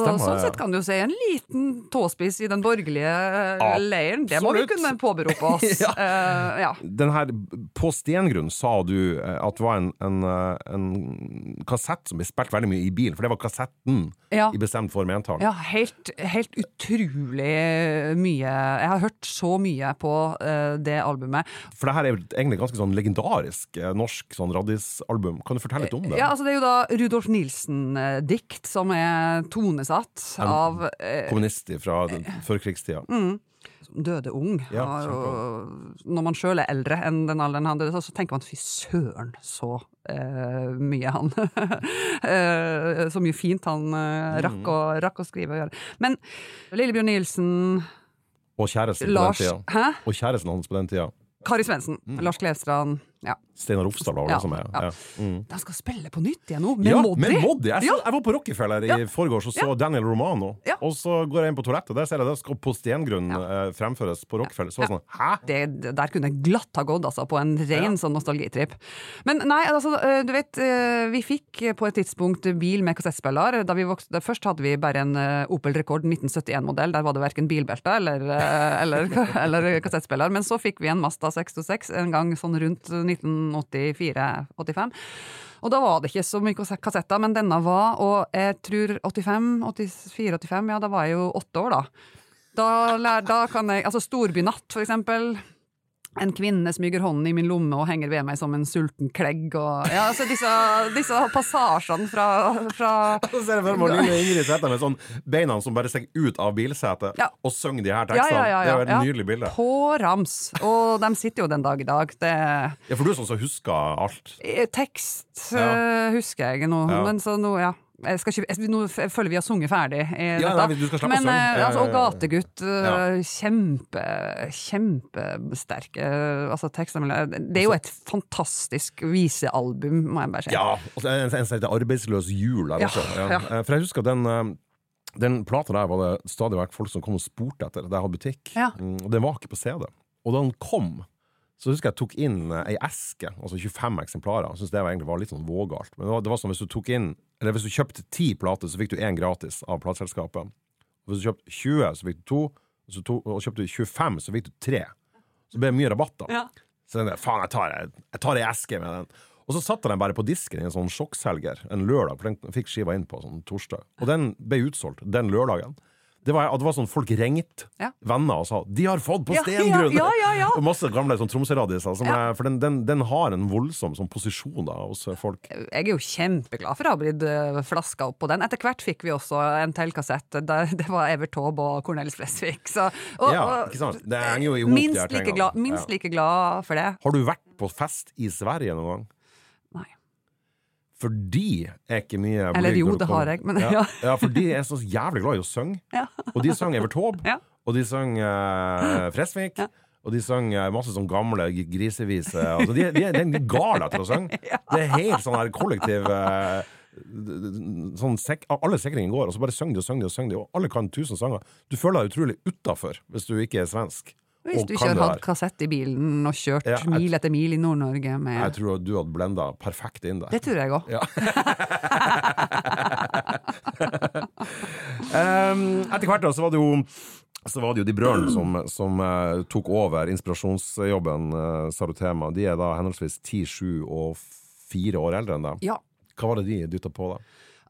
Stemmer, sånn sett kan du jo se en liten tåspiss i den borgerlige eh, leiren. Det må vi kunne påberope oss. <laughs> Ja. Uh, ja. Den her, på stengrunn sa du eh, at det var en, en, eh, en kassett som ble spilt veldig mye i bilen, for det var kassetten Ja. i bestemt form entall. Ja, helt, helt utrolig mye. Jeg har hørt så mye på uh, det albumet. For det her er egentlig ganske sånn legendarisk norsk sånn radisalbum. Kan du fortelle litt om det? Ja, altså Det er jo da Rudolf Nilsen-dikt som er tonesatt av eh, Kommunist fra førkrigstida. førkrigstida. Døde ung. Ja, og, når man sjøl er eldre enn den alderen han døde, så, tenker man fy søren, så eh, mye han <laughs> eh, Så mye fint han eh, rakk, å, rakk å skrive og gjøre. Men Lillebjørn Nilsen, Og kjæresten på den Lars tida. Hæ? Og kjæresten hans på den tida. Kari Svendsen, Lars Klevstrand. Ja. Steinar Ofstad var vel Ja, det som er. ja. Ja. Mm. De skal spille på nytt igjen nå, med Ja, Moddi! med Moddi! Jeg, så, jeg var på Rockefeller i forgårs og så Daniel Romano. Og så går jeg inn på toalettet, og der ser jeg det skal på stengrunn eh, fremføres på Rockefeller. Så var sånn Hæ? det, det- der kunne jeg glatt ha gått, altså, på en ren sånn nostalgitripp. Men nei, altså, eh, du vet, eh, vi fikk på et tidspunkt bil med kassettspiller. Da vi vokste, først hadde vi bare en Opel Rekord 1971-modell, der var det verken bilbelte eller, eller, <laughs> eller kassettspiller. Men så fikk vi en Mazda 626 en gang sånn rundt 1984-85. Og da var det ikke så mye kassetter, men denne var, og jeg tror 85, 84-85, ja da var jeg jo åtte år da. Da, da kan jeg, altså Storbynatt for eksempel, en kvinne smyger hånden i min lomme og henger ved meg som en sulten klegg, og ja, altså disse, disse passasjene fra, fra <laughs> Så ser jeg for meg lille Ingrid sitter med sånn beina som bare stikker ut av bilsetet, Ja. og synger de her tekstene. ja, Det er jo et nydelig bilde. På rams. Og de sitter jo den dag i dag. Det Ja, for du er sånn som husker alt. Eh, Tekst eh, husker jeg nå, men så nå, ja. Jeg skal ikke, nå føler vi har sunget ferdig i Ja, dette. nei, slippe å men eh, altså, og. Gategutt, Ja. kjempe, kjempesterke altså, tekster. Det er jo et fantastisk visealbum, må jeg bare si. Ja, og en, som heter Arbeidsløs jul der også. Ja. Eh, For jeg husker den eh, den plata der var det stadig vært folk som kom og spurte etter Der jeg hadde butikk. Mm, og den var ikke på CD. Og da den kom, så husker jeg jeg tok inn eh, ei eske, altså 25 eksemplarer. Jeg synes det var egentlig var litt sånn vågalt. Men det var, det var som hvis du tok inn Eller hvis du kjøpte ti plater, så fikk du én gratis av plateselskapet. Hvis du kjøpte 20, så fikk du to. Du to, og kjøpte du 25, så fikk du tre. Så ble det mye rabatt, da. Ja. Så der, faen, jeg tar, jeg tar ei eske med den. Og så satte jeg den bare på disken i en sånn sjokkselger en lørdag, for den fikk skiva inn på sånn torsdag. Og den ble utsolgt den lørdagen. Det var, det var sånn Folk ringte Ja. venner og sa 'De har fått på stengrunn!' ja, ja, masse gamle sånn Tromsø-radiser. Er- For den, den, den har en voldsom sånn posisjon da hos folk. Jeg er jo kjempeglad for å ha blitt eh, flaska opp på den. Etter hvert fikk vi også en til kassett. Det var Evert Taube og Cornelis Flesvig. Så, og, Ja, ikke sant? Det henger jo i hop, minst, like glad, minst like glad for det. Har du vært på fest i Sverige noen gang? Nei. For de er ikke mye Eller jo, det har jeg, men ja. ja. ja, for de er så jævlig glad i å synge. Ja. Og de sang Evert Taube, Ja. og de sang uh, Fresvik. Ja. Og de sang eh, masse sånn gamle g- griseviser. Altså, de, de, de er gale til å synge. <laughs> Det er helt sånn her kollektiv eh, sånn sek Alle sikringene går, og så bare synger de og synger de, og synger de, og alle kan tusen sanger. Du føler deg utrolig utafor hvis du ikke er svensk. Hvis du ikke har hatt kassett i bilen og kjørt Ja, jeg- mil etter mil i Nord-Norge med Jeg tror du hadde blenda perfekt inn der. Det tror jeg òg. Ja. <laughs> um, etter hvert da, så var det jo så var det jo de brødrene som, som uh, tok over inspirasjonsjobben, uh, sa du til meg. De er da henholdsvis 10, 7 og 4 år eldre enn deg. Ja. Hva var det de dytta på, da?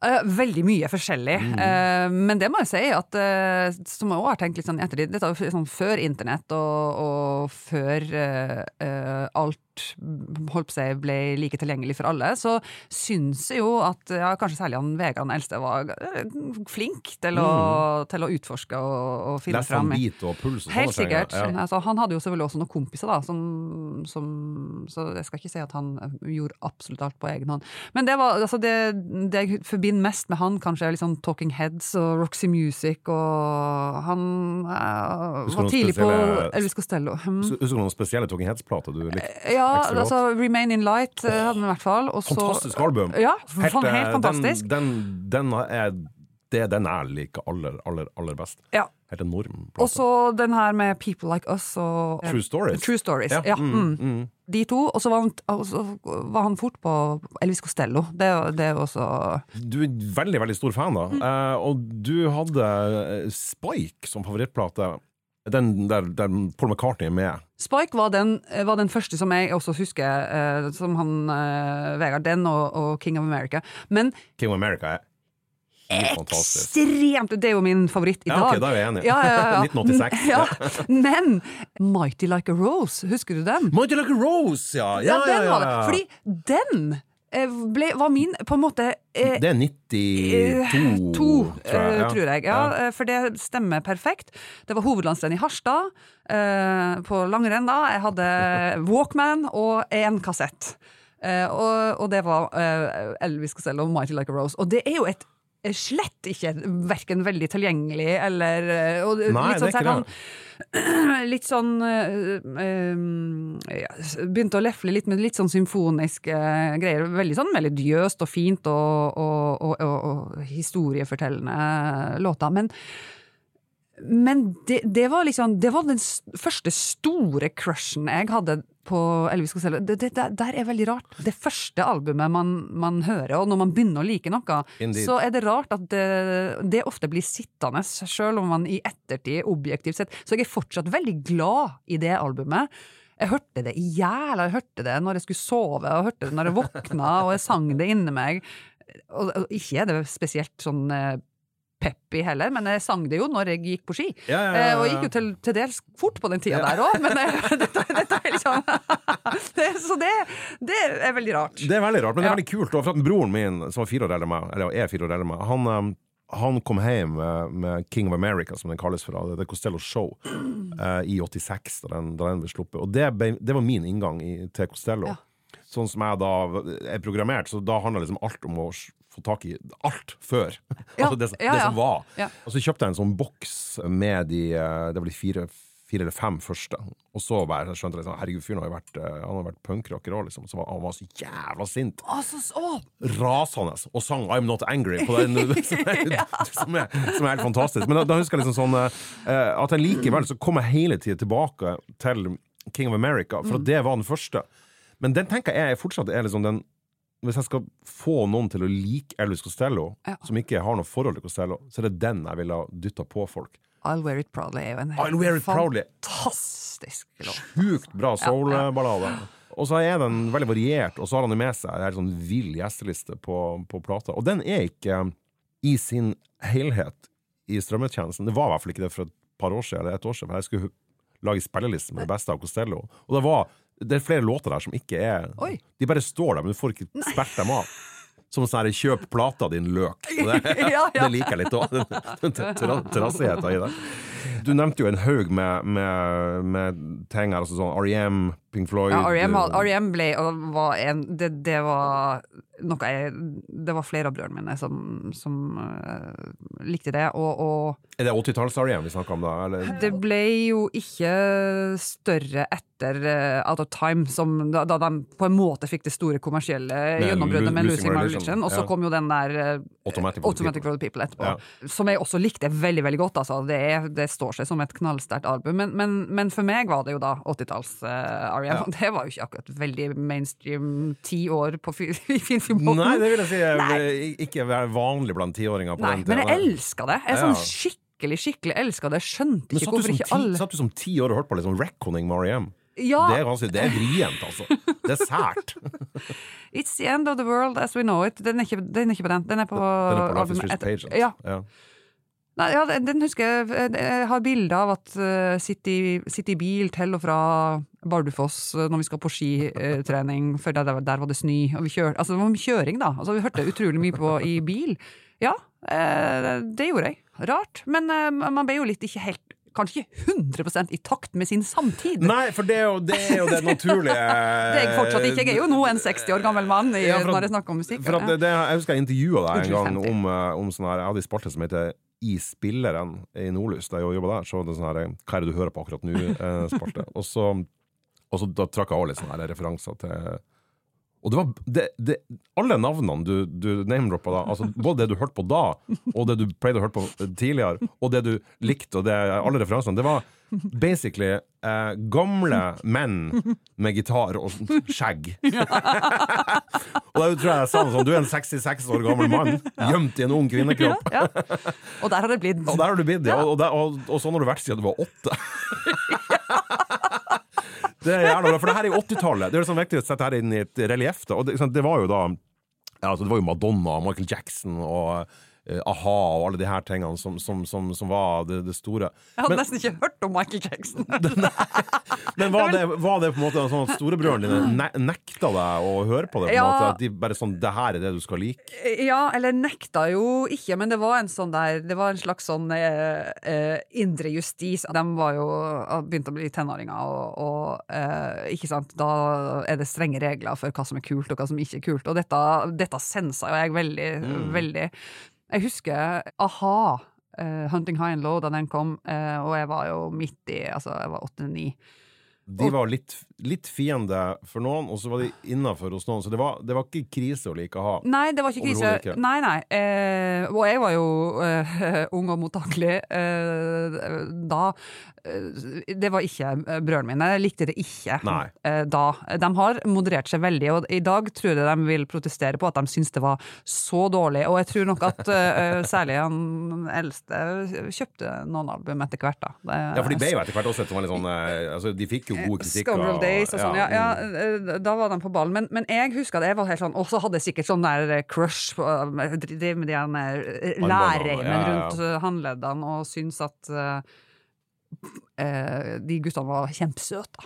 Eh, veldig mye forskjellig. Eh, men det må jeg si at uh, som jeg også har tenkt litt sånn i ettertid, dette var sånn før internett og, og før eh, eh, holdt på seg, ble like tilgjengelig for alle, så syns jeg jo at ja, kanskje særlig han Vegard den eldste var eh, flink til å, til å utforske og, og finne Leste han bit og puls Helt sikkert. Ja. Altså, han hadde jo selvfølgelig også noen kompiser, da, som, som Så jeg skal ikke si at han gjorde absolutt alt på egen hånd. Men det var altså det, det jeg forbinder mest med han, kanskje er liksom Talking Heads og Roxy Music, og han eh, var tidlig på Elvis Costello. Hmm. Husker du noen spesielle Talking Heads-plater du likte? Ja? Altså Remain in Light eh, hadde den i hvert fall. Også, Fantastisk album! Ja, helt, eh, helt fantastisk. Den, den, den er det er den jeg liker aller, aller, aller best. Ja. Helt enorm Og så den her med People Like Us og True Stories. True Stories. Ja, Ja. mm, mm. mm. De to. Og så var, han- var han fort på Elvis Costello. Det, det er jo også Du er veldig, veldig stor fan, da. Mm. Eh, og du hadde eh, Spike som favorittplate. Den der, der Paul McCartney er med. Spike var den, var den første som jeg også husker, uh, som han uh, Vegard. Den og, og King of America. Men King of America er ekstremt Det er jo min favoritt i Ja, ok, da er vi enige. Ja, ja, ja. 1986. Ja. <laughs> <laughs> Men Mighty Like a Rose, husker du den? Mighty Like a Rose, ja! Ja, den. Fordi den eh, ble, var min på en måte eh, Det er 92, To, tror jeg. eh, ja. tror jeg. Ja, ja. For det stemmer perfekt. Det var hovedlandsrenn i Harstad eh, på langrenn da. Jeg hadde <laughs> Walkman og én kassett. Eh, og, og det var eh, Elvis Costello og Mighty Like a Rose. Og det er jo et eh, slett ikke verken veldig tilgjengelig eller eh, og, Nei, det er ikke sånn- <clears throat> Litt sånn øh, ja, Begynte å lefle litt med litt sånn symfoniske greier. Veldig sånn melodiøst og fint og, og, og historiefortellende låter. Men, men det, det var liksom Det var den første store crushen jeg hadde på Elvis Costello. Det, det, det der er veldig rart. Det første albumet man, man hører, og når man begynner å like noe, Indeed. så er det rart at det, det ofte blir sittende, selv om man i ettertid objektivt sett Så jeg er fortsatt veldig glad i det albumet. Jeg hørte det i hjel, jeg hørte det når jeg skulle sove, og jeg hørte det når jeg våkna, og jeg sang det inni meg. Og, og ikke er det spesielt sånn eh, peppy heller, men jeg sang det jo når jeg gikk på ski. Ja, ja, ja, Eh, og gikk jo til, til dels fort på den tida der òg, men eh, <laughs> dette, dette er liksom <laughs> det, Så det, det er veldig rart. Det er veldig rart, men det er veldig kult. og For at broren min, som var fire år eldre meg, eller er fire år eldre meg, han, um, han kom hjem med, King of America, som den kalles for, The det Costello Show, eh, i 86, da den, da den ble sluppet. Og det, ble, det var min inngang i, til Costello. Ja. Sånn som jeg da er programmert, så da handler liksom alt om å få tak i alt før. <laughs> Ja, altså det, som- ja, det som var. Ja. Og så kjøpte jeg en sånn boks med de eh, Det var de fire, fire eller fem første. Og så bare skjønte jeg liksom, herregud, fyren har jo vært, eh, han har vært punkrocker òg, liksom. Så var, han var så jævla sint rasende og sang 'I'm Not Angry' på den, <laughs> <laughs> som, er, som, er, som er helt fantastisk. Men da, da husker jeg liksom sånn eh, at jeg likevel så kom jeg hele tida tilbake til King of America, for at det var den første. Men den tenker jeg fortsatt er liksom den Hvis jeg skal få noen til å like Elvis Costello, Ja. som ikke har noe forhold til Costello, så er det den jeg ville ha dytta på folk. I'll Wear It Proudly er jo en I'll Wear It fantastisk låt. Sjukt bra soul-ballade. Og så er den veldig variert, og så har han jo med seg en sånn vill gjesteliste på, på plata. Og den er ikke i sin helhet i strømmetjenesten. Det var i hvert fall ikke det for et par år siden, eller et år siden, for jeg skulle lage spilleliste med det beste av Costello. Og det var det er flere låter der som ikke er Oi. De bare står der, men du får ikke spilt dem av. Som sånn her 'kjøp plata din, løk'. Det, <laughs> Ja, ja. det liker jeg litt òg. Trassigheta i det. Du nevnte jo en haug med, med, med ting her, altså sånn R.E.M., Pink Floyd Ja, R.E.M. eh, R.E.M. ble og var en det, det var noe jeg Det var flere av brødrene mine som, som uh, likte det, og, og Er det 80-talls-R.E.M. vi snakker om da? Eller? det ble jo ikke større etter uh, Out of Time, som, da, da de på en måte fikk det store kommersielle gjennombruddet med Losing My Religion. Og så kom jo den der Automatic Automatic People. for the People etterpå. Ja. Som jeg også likte veldig veldig godt. Altså. Det, det står seg som et knallsterkt album. Men, men, men for meg var det jo da 80-talls-R.E.M. Ja. <laughs> det var jo ikke akkurat veldig mainstream ti år på fi- <laughs> Finnfjordbotn. Nei, det vil jeg si jeg, ikke vanlig blant tiåringer på Nei, den men jeg elska det. Jeg er sånn skikkelig, skikkelig elska det. Jeg skjønte Men ikke hvorfor ikke ti, alle satt du som ti år og hørte på liksom Reckoning R.E.M.? Ja, Det er ganske, det er vrient, altså. Det er sært. <laughs> It's the end of the world as we know it. Den er ikke, den er ikke på den. Den er på, Den er på Life is albumet Street etter- Ja, Ja. Nei, ja, den- husker jeg. Jeg har bilde av at uh, sitter, i, sitte i bil til og fra Bardufoss uh, når vi skal på skitrening, for der, der var det snø. Og vi kjør, altså, det var kjøring, da. Altså, vi hørte utrolig mye på i bil. Ja, eh, det gjorde jeg. Rart. Men eh, man ble jo litt ikke helt Kanskje ikke 100 i takt med sin samtid. Nei, for det er jo det, er jo det naturlige <laughs> Det er jeg fortsatt ikke. Jeg er jo nå en 60 år gammel mann i, Ja, at- når jeg snakker om musikk. Det, det, jeg husker jeg intervjua deg en gang 50. om, eh, om sånn her Jeg hadde en spalte som heter I spilleren i Nordlys, da jeg jobba der. Så var det sånn her Hva er det du hører på akkurat nå? Eh, <laughs> og så, og så da trakk jeg òg litt sånne her referanser til og det var det, det, alle navnene du, du name-droppa da, altså både det du hørte på da, og det du pleide å høre på tidligere, og det du likte, og det, alle referansene, det var basically eh, gamle menn med gitar og skjegg. <laughs> og da tror jeg jeg sa noe sånn Du er en 66 år gammel mann gjemt i en ung kvinnekropp. Ja, ja. Og der har det blitt Og der har du blitt, ja. Og, og, og, og sånn har du vært siden du var åtte. <laughs> <laughs> det er jævla bra, for det her er jo 80-tallet. Det er liksom viktig å sette her inn i et relieff. det, det var jo da altså Det var jo Madonna Michael Jackson og a-ha og alle de her tingene som, som, som, som var det, det store. Jeg hadde Men- nesten ikke hørt om Michael Jackson. <laughs> Men var det, var det på en måte sånn at storebrødrene dine ne nekta deg å høre på det? på Ja. måte, At de bare sånn Det her er det du skal like? Ja, eller nekta jo ikke, men det var en sånn der Det var en slags sånn eh, eh, indre justis. De var jo har begynt å bli tenåringer, og, og eh, ikke sant, da er det strenge regler for hva som er kult, og hva som ikke er kult. Og dette, dette sensa jo jeg veldig, veldig. Jeg husker a-ha. eh, 'Hunting High and Low' da den kom, uh, og jeg var jo midt i Altså, jeg var åtte-ni. De var litt, litt fiende for noen, og så var de innafor hos noen. Så det var, det var ikke krise å like å ha. Nei, det var ikke krise. Ikke. Nei, nei. Eh, og jeg var jo eh, <laughs> ung og mottakelig eh, da. Eh, det var ikke eh, brødrene mine. Jeg likte det ikke eh, da. De har moderert seg veldig, og i dag tror jeg de vil protestere på at de syns det var så dårlig. Og jeg tror nok at særlig han eldste kjøpte noen album etter hvert, da. Det, Ja, for de ble jo etter hvert også et veldig sånn altså, De fikk jo gode kritikker. Scoundrel Days og sånn, ja, ja, mm. eh, da var de på ballen. Men, men jeg husker det, jeg var helt sånn, og så hadde jeg sikkert sånn der eh, crush på eh, med de lærreimen ja, ja, ja. rundt håndleddene og syntes at eh, de guttene var kjempesøte.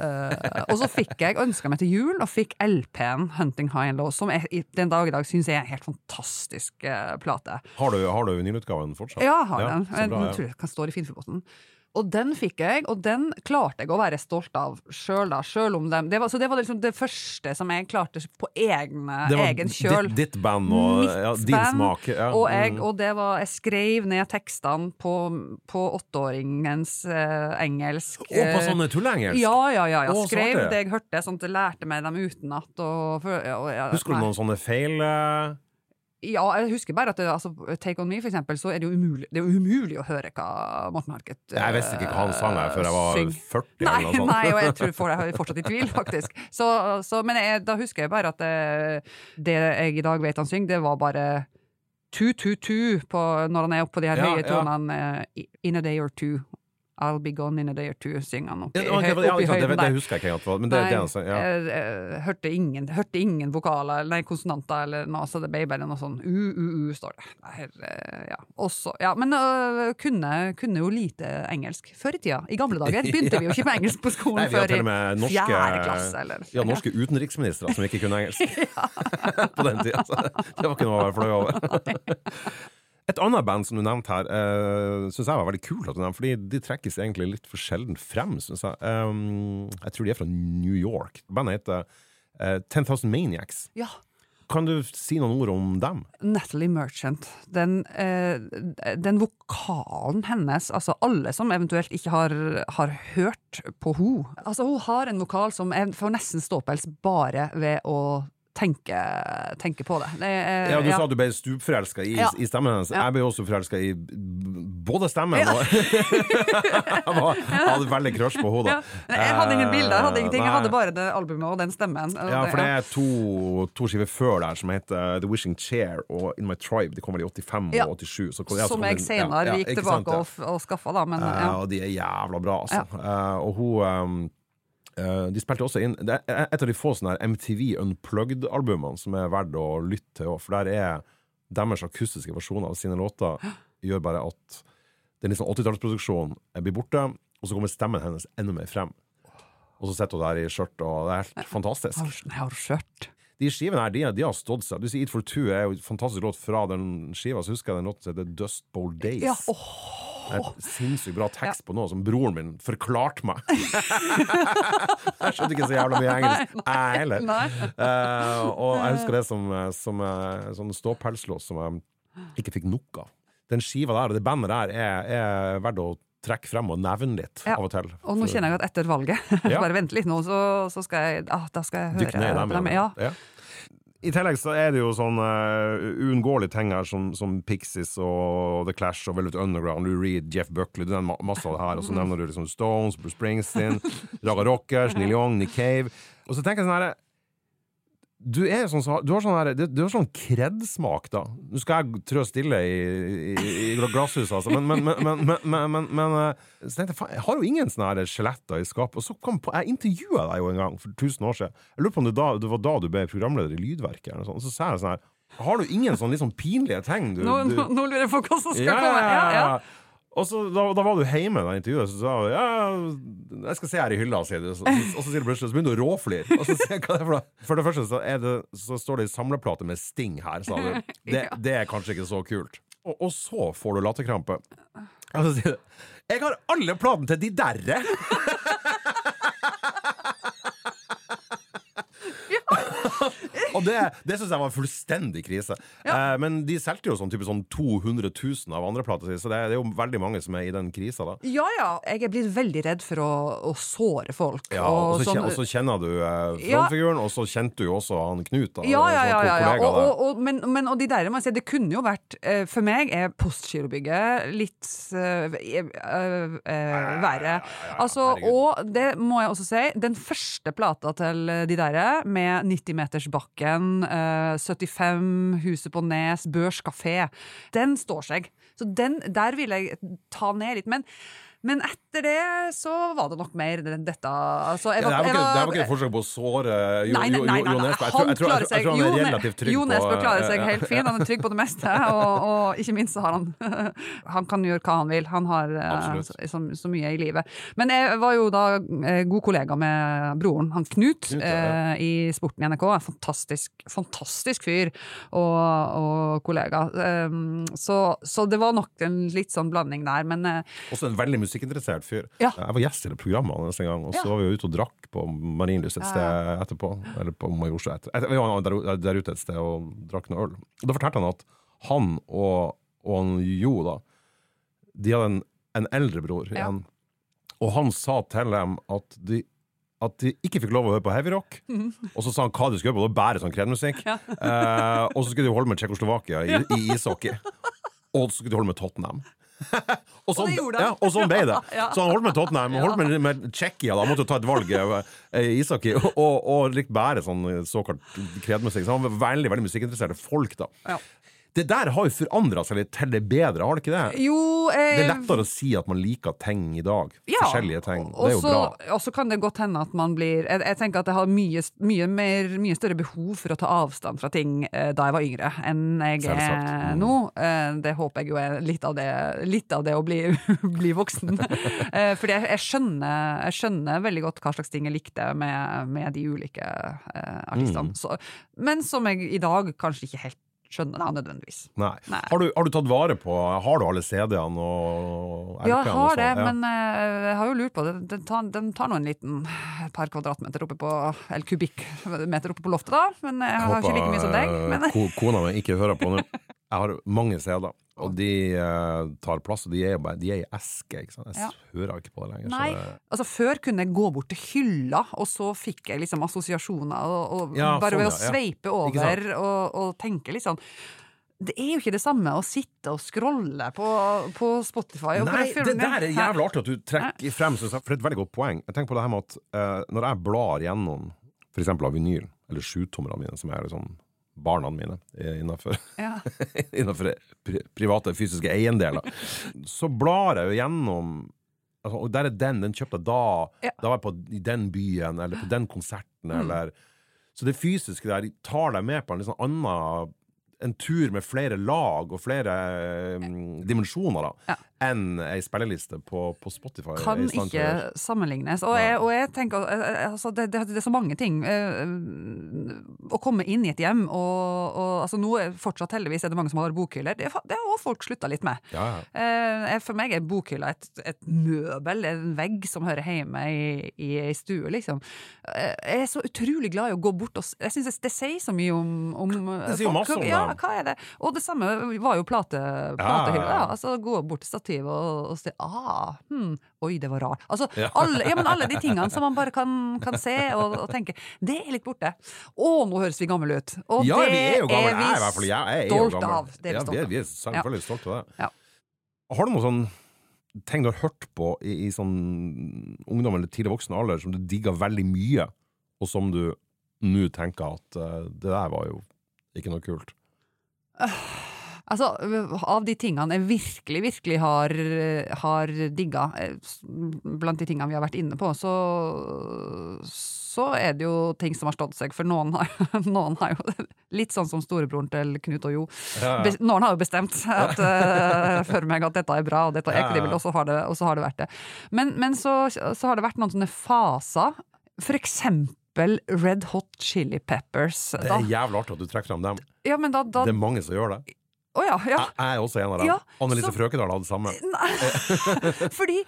Eh, og så fikk jeg ønska meg til jul, og fikk LP-en Hunting High and Low, som jeg, den dag i dag syns jeg er en helt fantastisk uh, plate. Har du, har du vinylutgaven fortsatt? Ja, jeg har den. så Jeg bra, ja. tror jeg kan stå i Finnfjordbotn. Og den fikk jeg, og den klarte jeg å være stolt av sjøl, da. Selv om dem. Det var, så det var liksom det første som jeg klarte på egne, egen kjøl. ditt, ditt band og ja, din band, smak. Ja. Og, jeg, mm. og det var Jeg skrev ned tekstene på, på åtteåringens eh, engelsk. Og på eh, sånne tulleengelsk? Ja, ja, ja. Jeg Skrev svarte. det jeg hørte, sånn at jeg lærte meg dem utenat. Og, ja, og, ja, Husker du noen sånne feil eh, Ja, jeg husker bare at det, altså, Take On Me, for eksempel, så er det jo umulig, det er umulig å høre hva Morten Harket Jeg visste ikke hva han sang her før jeg var syng. 40 Nei, eller noe sånt. nei, og jeg tror for, jeg er fortsatt i tvil, faktisk. Så, så, men jeg, da husker jeg bare at det, det jeg i dag vet han synger, det var bare tu-tu-tu når han er oppe på de her Ja, høye tonene. ja. In a day or two. I'll be gone in a day or two, synger han oppi, Ja, ok, høy- ja, oppi ikke det, det husker jeg ikke helt, men det, det er Nei, altså, ja. jeg, jeg hørte, ingen, hørte ingen vokaler, nei, konsonanter eller noe, så det ble bare noe sånn u-u-u, står det. Nei, eh, ja. Også, ja, men uh, kunne, kunne jo lite engelsk før i tida. I gamle dager begynte vi jo ikke med engelsk på skolen <laughs> Nei, vi før i norske, fjerde klasse, eller ja, norske utenriksministre som ikke kunne engelsk <laughs> <laughs> på den tida. Så det var ikke noe å være flau over. Et annet band som du nevnte her, uh, syns jeg var veldig kult at du nevnte, fordi de trekkes egentlig litt for sjelden frem, syns jeg. Um, jeg tror de er fra New York. Bandet heter uh, 10,000 Maniacs. Ja. Kan du si noen ord om dem? Natalie Merchant. Den, uh, den vokalen hennes, altså alle som eventuelt ikke har, har hørt på henne Altså, hun har en vokal som får nesten ståpels bare ved å tenke, tenker på det. det er, ja, Du sa at du ble stupforelska i, Ja. i stemmen hennes. Ja. Jeg ble også forelska i både stemmen og <laughs> jeg, var, hadde veldig crush på henne. ja. Jeg hadde ingen bilder, jeg hadde ingenting. Jeg hadde bare det albumet og den stemmen. Ja, for det er to, to skiver før der som heter The Wishing Chair og In My Tribe. De kommer i 85 Ja. og 87. Så, ja, Som jeg senere ja, ja, gikk tilbake sant, ja. og, og skaffa, da. Men Eh, ja. og de er jævla bra, altså. Eh, og hun um, eh, De spilte også inn Det er et av de få sånne her MTV Unplugged-albumene som er verdt å lytte til, for der er deres akustiske versjoner av sine låter gjør bare at den liksom 80-tallsproduksjonen blir borte, og så kommer stemmen hennes enda mer frem. Og så sitter hun der i skjørt, og det er helt fantastisk. Har, har skjørt. De skivene her, de, de har stått seg. Du sier Eat for Two er jo en fantastisk låt fra den skiva, så husker jeg den låten som heter Dust Bowl Days. Ja, oh. Det er et sinnssykt bra tekst på noe som broren min forklarte meg. <laughs> jeg skjønte ikke så jævla mye engelsk, jeg heller. Eh, og jeg husker det som, som uh, sånn ståpelslås som jeg ikke fikk nok av. Den skiva der og det bandet der er, er verdt å trekke frem og nevne litt Ja. av og til. Og nå kjenner jeg at etter valget <laughs> Ja. Bare vent litt nå, så, så skal jeg ah, Da skal jeg høre Dykk ned dem. Ja. Ja. I tillegg så er det jo sånn uh, uunngåelige ting her som, som Pixies og The Clash og Velvet Underground, Lou Reed, Jeff Buckley, du nevner masse av det her, og så nevner du liksom Stones, Bruce Springsteen, Raga Rockers, Neil Young, Nick Cave. Og så tenker jeg sånn her du, sånn, du har sånn, her, du, du har sånn kred-smak, da. Nå skal jeg trø stille i, i, i glasshuset, altså, men, men, men, men, men, men, men eh, så tenkte jeg, faen, jeg har jo ingen sånne skjeletter i skapet. Og så kom på, jeg intervjua deg jo en gang for 1000 år siden. Jeg lurer på om det, da, det var da du ble programleder i Lydverket. Eller noe sånt. Og så sa jeg sånn her Har du ingen sånn litt sånn pinlige ting? Du, Nå, nå, nå lurer jeg på hva som skal ja, komme. Ja, ja. Og så, da, da var du hjemme da intervjuet, så sa ja, jeg skal se her i hylla, sier du. Så, og så sier du plutselig, så begynner du å råflire. Og så ser jeg hva det er for noe. <laughs> For det første så, er det, så står det i samleplate med Sting her, sa du. <laughs> Det, det er kanskje ikke så kult. Og, og så får du latterkrampe. Og så sier du Jeg har alle platene til de derre! <laughs> Og det, det syns jeg var en fullstendig krise. Eh, men de solgte jo sånn, type sånn 200 000 av andreplata si, så det, det er jo veldig mange som er i den krisa, da. ja, ja. Jeg er blitt veldig redd for å, å såre folk. Ja, og så, sånn- og så kjenner du eh, Ja. frontfiguren, og så kjente du jo også han Knut. Da, Ja, ja, ja. ja, ja. Og, og, og, men, men, og de der må jeg si, det kunne jo vært eh, For meg er Postgirobygget litt eh, verre. Altså, og det må jeg også si, den første plata til de der, med 90-metersbakken, eh, 75, Huset på Nes, Børs kafé, den står seg. Så den, der vil jeg ta ned litt. Men, men etter det så var det nok mer enn dette altså, jeg Ja, det her var ikke, et forsøk på å såre Jo, Nei, nei, nei, jo, Jo. Nesbø. Jeg jeg jeg jeg tror han er relativt trygg Jo på Nesbø klarer seg helt fin, han er trygg på det meste, <laughs> og, og ikke minst så har han <laughs> Han kan gjøre hva han vil. Han har eh, så, så, mye i livet. Men jeg var jo da eh, god kollega med broren, han Knut, Knut, ja, eh, i Sporten i NRK. En fantastisk, fantastisk fyr og, og kollega. Um, så, så det var nok en litt sånn blanding der, men Også en veldig musikkinteressert fyr. Ja. Jeg var gjest i det programmet hans en gang, og så Ja. var vi ute og drakk på Marienlyst et sted etterpå. Eller på Majorstua. Et, et, vi var der, der ute et sted og drakk noe øl. Da fortalte han at han og, og han Jo, da, de hadde en, en eldre bror Ja. igjen. Og han sa til dem at de at de ikke fikk lov å høre på heavyrock. Og så sa han hva de skulle høre på, det var bare sånn kredmusikk. Eh, og så skulle de holde med Tsjekkoslovakia i, <laughs> i ishockey. Og så skulle de holde med Tottenham. <laughs> og, sånn, det gjorde ja, og sånn ble det. <laughs> Så han holdt med Tottenham, holdt med, med Tsjekkia, da måtte jo ta et valg Isaki, i ishockey, og, og likte bare sånn såkalt kredmusikk. Så han var veldig veldig musikkinteresserte folk, da. Det der har jo forandra seg litt til det bedre, har det ikke det? jo eh, Det er lettere å si at man liker ting i dag. Ja, Forskjellige ting. Det er jo bra. Og så kan det godt hende at man blir Jeg, jeg tenker at jeg har mye, mye, mer, mye større behov for å ta avstand fra ting eh, da jeg var yngre, enn jeg Selvsagt. er Mm. nå. Eh, det håper jeg jo er litt av det, litt av det å bli, <laughs> bli voksen. <laughs> eh, fordi jeg, jeg, skjønner, jeg skjønner veldig godt hva slags ting jeg likte med, med de ulike eh, artistene. Mm. Men som jeg i dag kanskje ikke helt skjønne det nødvendigvis. Nei. Nei. Har, du, har du tatt vare på Har du alle CD-ene og RP-ene? Ja, jeg har det, sånn? Ja. men uh, jeg har jo lurt på det. Den tar, den tar nå en liten et par kvadratmeter oppe på Eller kubikkmeter oppe på loftet, da. Men jeg, har ikke like mye som deg. eh, Men, ko kona mi ikke hører på nå. Jeg har mange CD-er, og de uh, tar plass. Og de er bare De er i eske, ikke sant. Jeg Ja. hører ikke på det lenger. så nei, det- altså Før kunne jeg gå bort til hylla, og så fikk jeg liksom assosiasjoner. Og, og Ja, bare ved å sånn, ja. sveipe over og, og tenke litt sånn det er jo ikke det samme å sitte og scrolle på, på Spotify. Og Nei, det der er jævlig artig at du trekker frem, for det er et veldig godt poeng. Jeg tenker på det her med at uh, når jeg blar gjennom eksempel av vinyl, eller sjutommerne mine, som er liksom barna mine innenfor, Ja. <laughs> innenfor pri private fysiske eiendeler, <laughs> så blar jeg jo gjennom altså, Og der er den, den kjøpte jeg da. Ja. Da var jeg på i den byen, eller på den konserten, Mm. eller Så det fysiske der tar deg med på en litt sånn annen en tur med flere lag og flere um, dimensjoner da, Ja. Enn ei spilleliste på, på Spotify. kan ikke sammenlignes. Og jeg, og jeg tenker eh, eh, altså, det, det, det er så mange ting. eh, Å komme inn i et hjem og, og altså, Nå fortsatt heldigvis er det mange som har bokhyller. Det, det har også folk slutta litt med. Ja, ja. Eh, for meg er bokhylla et, et møbel, en vegg som hører hjemme i, ei stue, liksom. Eh, Jeg er så utrolig glad i å gå bort og Jeg synes det, sier så mye om, om Det sier folk. masse om ja, hva er det? Og det samme var jo plate, platehylla. altså gå bort til stativet og, og si ah, hmm, Oi, det var rart. Altså, Ja. alle, ja, men alle de tingene som man bare kan, kan se og, og tenke, det er litt borte. Å, nå høres vi gamle ut! Og ja, det vi er jo gamle. er vi Jeg fall jeg, jeg er jo stolt gammel. av. Det er vi ja, stolt vi er, vi er selvfølgelig stolt av det. Ja. Har du noen sånn ting du har hørt på i, i sånn ungdom eller tidlig voksen alder som du digger veldig mye, og som du nå tenker at uh, det der var jo ikke noe kult? Altså, av de tingene jeg virkelig, virkelig har, har digga, eh, blant de tingene vi har vært inne på, så, så er det jo ting som har stått seg. For noen har, <laughs> noen har jo <laughs> Litt sånn som storebroren til Knut og Jo. Ja, ja. Noen har jo bestemt <laughs> at, eh, for meg at dette er bra, og dette er kredibbelt, og, så har det- så har det vært det. Men, men så, så har det vært noen sånne faser. For eksempel Red Hot Chili Peppers. Det er jævlig artig at du trekker frem dem. ja, men da, da Det er mange som gjør det. Å ja, ja. Jeg, er også en av dem. Ja, Annelise så- Frøkedal hadde det samme. <laughs> Fordi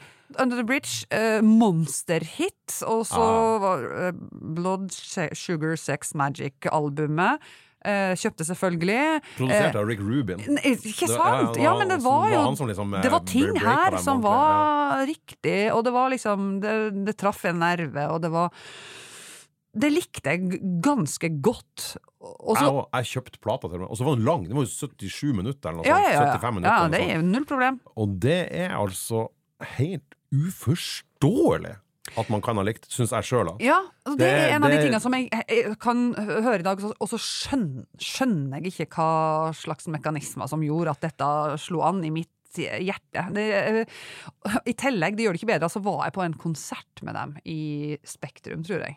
Under the Bridge, eh, monsterhit, og så Ah. var eh, Blood Sugar Sex Magic-albumet. Eh, kjøpte selvfølgelig. Produsert av Rick Rubin. N- Ikke Det- sant? ja, Ja, men det var jo som liksom, eh, Det var ting her som var riktig, og det var liksom Det, det traff en nerve, og det var Det likte jeg ganske godt. Og så Jeg, og- jeg kjøpte plata til meg, og så var den lang. Den var jo 77 minutter eller noe ja, sånt. ja, ja, 75 ja. minutter. ja, det er null problem. Og det er altså helt uforståelig at man kan ha likt, syns jeg sjøl. Ja, altså det, Det- er en av de tingene som jeg, jeg kan høre i dag, og så skjønner, skjønner jeg ikke hva slags mekanismer som gjorde at dette slo an i mitt hjerte. Det, I tillegg, det gjør det ikke bedre, så var jeg på en konsert med dem i Spektrum, tror jeg,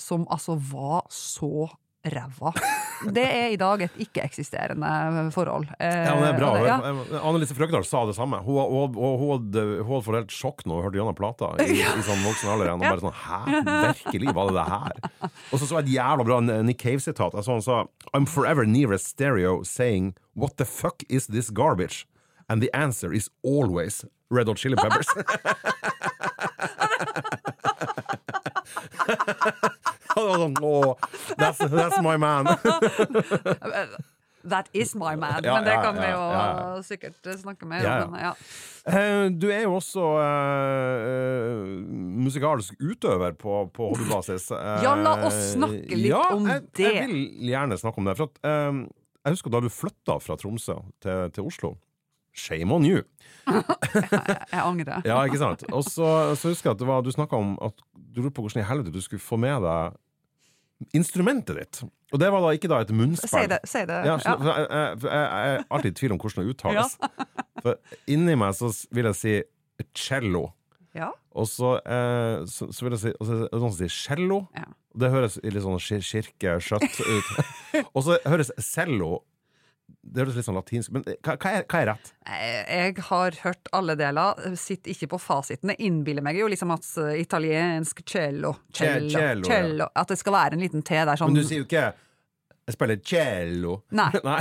som altså var så ræva. Det er i dag et ikke-eksisterende forhold. Eh, Ja, men det er bra. ja. Annelise Frøkdal sa det samme. Hun, hun, hun, hun, hadde, helt sjokk når hun hørte gjennom plata i, <laughs> i sånn voksen alder. Og bare sånn Hæ? Virkelig? Var det det her? Og så så jeg et jævla bra Nick Cave-sitat. Jeg så han sa I'm forever near a stereo saying What the fuck is this garbage? And the answer is always Red Hot Chili Peppers. <laughs> <laughs> Det var sånn, that's, that's my man. <laughs> That is my man, Ja, men det ja, kan vi jo ja. sikkert snakke med Ja, ja. men Ja. Eh, Du er jo også uh, musikalsk utøver på, på hobbybasis. Ja, la oss snakke litt ja, om jeg, det. Jeg vil gjerne snakke om det. At, um, jeg husker da du flytta fra Tromsø til, til Oslo. Shame on you! <laughs> Jeg angrer. Ja, ikke sant? Og så, så husker jeg at det var, du snakka om at du lurte på hvordan i helvete du skulle få med deg instrumentet ditt. Og det var da ikke da et munnspill. Si det. Si det. Ja, så, Ja. for Jeg, jeg, jeg, jeg er alltid i tvil om hvordan det uttales. <laughs> For inni meg så vil jeg si cello. Ja. Og så, eh, så, så vil jeg si og så noen som sier cello. Ja. Det høres litt sånn kirkeskjøtt kirke, skjøtt ut. <laughs> og så høres cello Det høres litt sånn latinsk Men hva, hva, er, hva er rett? Jeg har hørt alle deler, sitter ikke på fasiten. Jeg innbiller meg jo liksom at eh, italiensk cello, cello, cello, ja. At det skal være en liten T der sånn Men du sier jo ikke Jeg spiller cello. Nei, <laughs> Nei.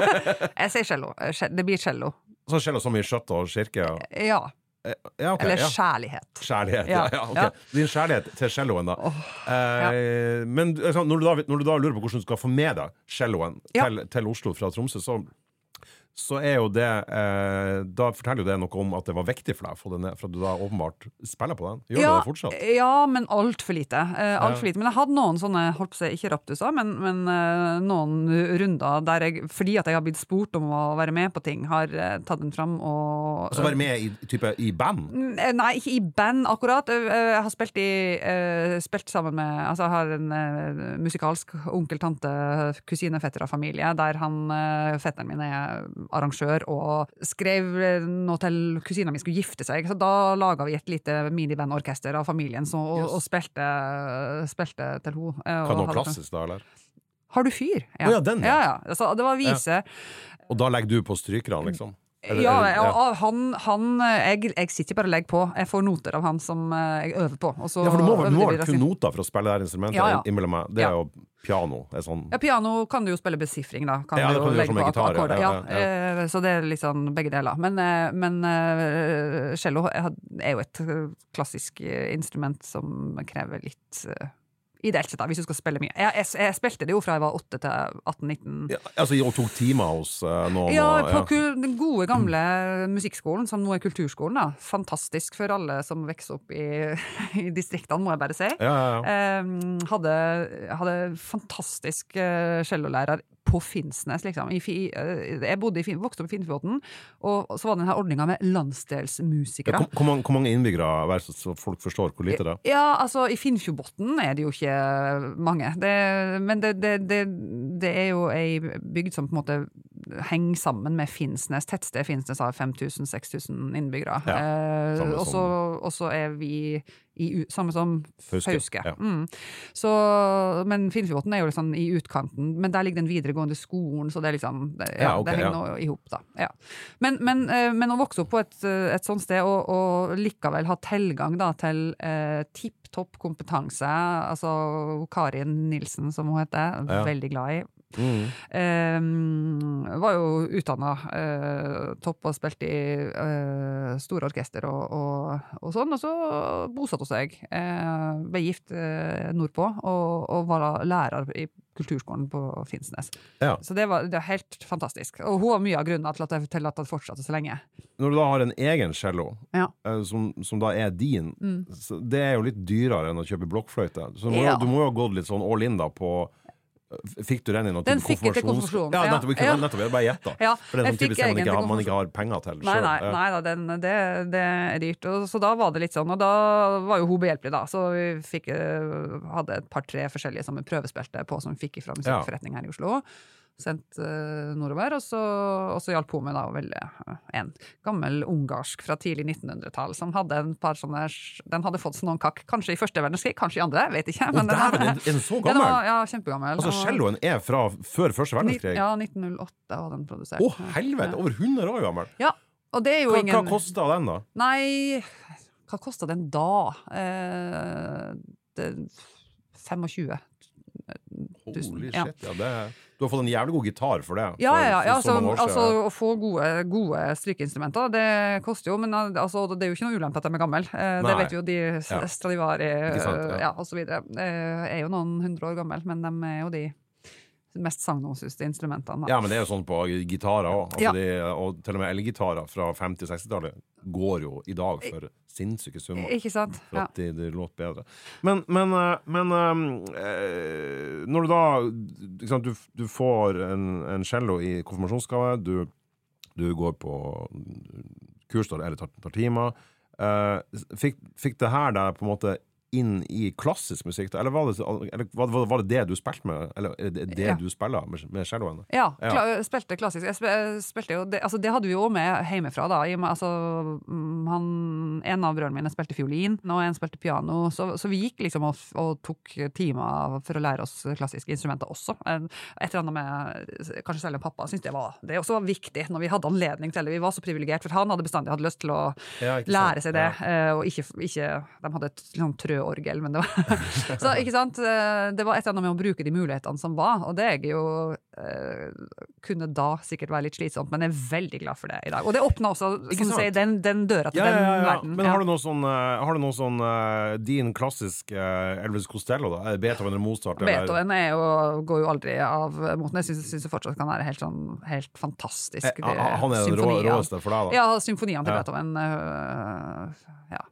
<laughs> jeg sier cello. Eh, Det blir cello. Så cello som i skjøtt og kirke? Ja. Ja, okay, Eller kjærlighet. Kjærlighet, ja. Ja, okay. Din kjærlighet til celloen, da. eh, Men altså, når, du da, når du da lurer på hvordan du skal få med deg celloen til, til Oslo fra Tromsø, så, så er jo det eh, Da forteller jo det noe om at det var viktig for deg for, få for at du da åpenbart spiller på den. Gjør ja, du det fortsatt? Ja, men altfor lite. Eh, alt for lite. Men jeg hadde noen sånne, holdt på å si, ikke raptuser, men, men eh, noen runder der jeg, fordi at jeg har blitt spurt om å være med på ting, har eh, tatt den fram og Altså være med i, type, i band? Eh, Nei, ikke i band, akkurat. Eh, eh, Jeg har spilt, i, spilt sammen med Altså, jeg har en musikalsk onkel, tante, kusine, fetter og familie, der han, fetteren min er arrangør og skrev eh, noe til kusina mi skulle gifte seg. Så da laga vi et lite minibandorkester av familien så, og, Yes. og spilte, spilte til henne. eh, Kan noe plasses da, eller? Har du fyr? Å, ja, den, ja. ja. ja. Altså, det var vise. Og da legger du på strykerne, liksom? Eller- Ja, og han, han jeg, jeg sitter bare og legger på. Jeg får noter av han som eh, jeg øver på. Ja, for du må, du må vel noter for å spille det instrumentet Ja, ja. innimellom meg. Det er jo piano. Er sånn Ja, piano kan du jo spille besifring, da. Kan Ja, det kan du gjøre legge som en gitar, ja, ja, eh, Så det er litt sånn begge deler. Men, eh, men cello er jo et klassisk instrument som krever litt Ideelt sett, da, hvis du skal spille mye. Jeg, jeg, jeg spilte det jo fra jeg var 8 til 18-19. ja, Altså, og tok timer hos eh, noen? Ja, på ja. den gode, gamle musikkskolen, som nå er kulturskolen. da. Fantastisk for alle som vokser opp i, <laughs> i distriktene, må jeg bare si. Ja. Eh, hadde, hadde fantastisk uh, cellolærer på Finnsnes, liksom. Eh, jeg bodde i, vokste opp i Finnfjorden, og så var det denne ordninga med landsdelsmusikere. Hvor, hvor, hvor mange innbyggere, bare så- folk forstår hvor lite det er? Ja, altså i Finnfjordbotn er det jo ikke mange. Det, men det, det, det, er jo ei bygd som på en måte henger sammen med Finnsnes. Tettsted Finnsnes har 5000-6000 innbyggere. Ja, eh, og så er vi i, samme som Fauske, Fauske. ja. Mm. Så, men Finnfjordbotn er jo liksom i utkanten, men der ligger den videregående skolen, så det er liksom Det, ja, Ja, okay, det henger ja. nå i hop, da. Ja. Men, men, eh, men å vokse opp på et, eh, et sånt sted, og, og likevel ha tilgang da, til eh, tipp topp kompetanse, altså Karin Nilsen, som hun heter, veldig glad i. Mm. Eh, var jo utdanna eh, topp og spilte i eh, store orkester og, og, og sånn. Og så bosatte hun seg. Eh, ble gift eh, nordpå og, og var lærer i kulturskolen på Finnsnes. Ja. Så det var, det var helt fantastisk. Og hun var mye av grunnen til at til at det fortsatte så lenge. Når du da har en egen cello, Ja. eh, som, som da er din, så det er jo litt dyrere enn å kjøpe blokkfløyte. Så du må, Ja. du må jo ha gått litt sånn all in da på Fikk du den i noen Den fikk jeg til konfirmasjon, Ja, nettopp. Ja. Nettopp jeg bare gjetta. Ja, For det er sånn typisk man ikke, har, man ikke har penger til Nei, nei, nei da, den, det, det er dyrt. Og, så da var det litt sånn, og da var jo hun behjelpelig, da. Så vi fikk, eh, hadde et par-tre forskjellige som vi prøvespilte på, som vi fikk fra musikkforretning her i Oslo. Sendt eh, nordover. Og så, og så hjalp hun meg da å velge eh, en gammel ungarsk fra tidlig 1900-tall som hadde en par sånne Den hadde fått noen kakk, kanskje i første verdenskrig, kanskje i andre, vet ikke. Å, den dæven, er den- den så Den gammel? var, ja, kjempegammel. Altså, celloen er fra før første verdenskrig? Ja, 1908 var den produsert. Å, helvete! Over 100 år gammel! Ja, og det er jo Hva, ingen hva kosta den, da? Nei, hva kosta den da? Eh, det, 25 tusen. Holy Ja. shit. Ja, det, du har fått en jævlig god gitar for det. Ja, for- ja, ja, altså, altså å få gode, gode strykeinstrumenter, det koster jo, men altså, det er jo ikke noe ulempe at de er gamle. Eh, det vet jo de Ja. Stradivari ja. ja. osv. Eh, er jo noen hundre år gamle, men de er jo de mest sagnomsuste instrumentene. da. Ja, men det er jo sånn på gitarer òg. Altså Ja. og til og med elgitarer fra 50- og 60-tallet går jo i dag for sinnssyke summer. Ikke sant? For Ja. de, de låter bedre. Men, men, eh, men øh, når du da sant, du, du får en, en cello i konfirmasjonsgave, du, du går på kurs eller tar, tar timer. øh, fikk, fikk det her deg på en måte inn i klassisk musikk, eller var det, eller var, det det du spilte med? Eller er det det Ja. du spiller med, med celloen? Ja, kla spilte klassisk. Jeg spilte jo, det, altså det hadde vi jo med hjemmefra, da. I altså, mm, han en av brødrene mine spilte fiolin, og en spilte piano, så, så vi gikk liksom og, og tok timer for å lære oss klassiske instrumenter også. Et eller annet med Kanskje selv pappa syntes det var Det også var viktig når vi hadde anledning til det. Vi var så privilegert, for han hadde bestandig hatt lyst til å Ja, lære seg det. Ja. eh, Og ikke, ikke De hadde et sånn trøorgel, men det var <laughs> Så ikke sant. eh, Det var et eller annet med å bruke de mulighetene som var, og det er jeg jo eh, kunne da sikkert være litt slitsomt, men jeg er veldig glad for det i dag. Og det åpna også som du sier, den, den døra til Ja, ja, ja, den ja. verden. Men har du noe sånn, eh, har du noe sånn uh, din klassisk uh, Elvis Costello, da? Beethoven eller Mozart? eller- Beethoven er jo, går jo aldri av moten. Jeg syns det fortsatt kan være helt, sånn, helt fantastisk. Han er den rå, råeste for deg, da? Ja, symfoniene til. Beethoven. Uh, ja.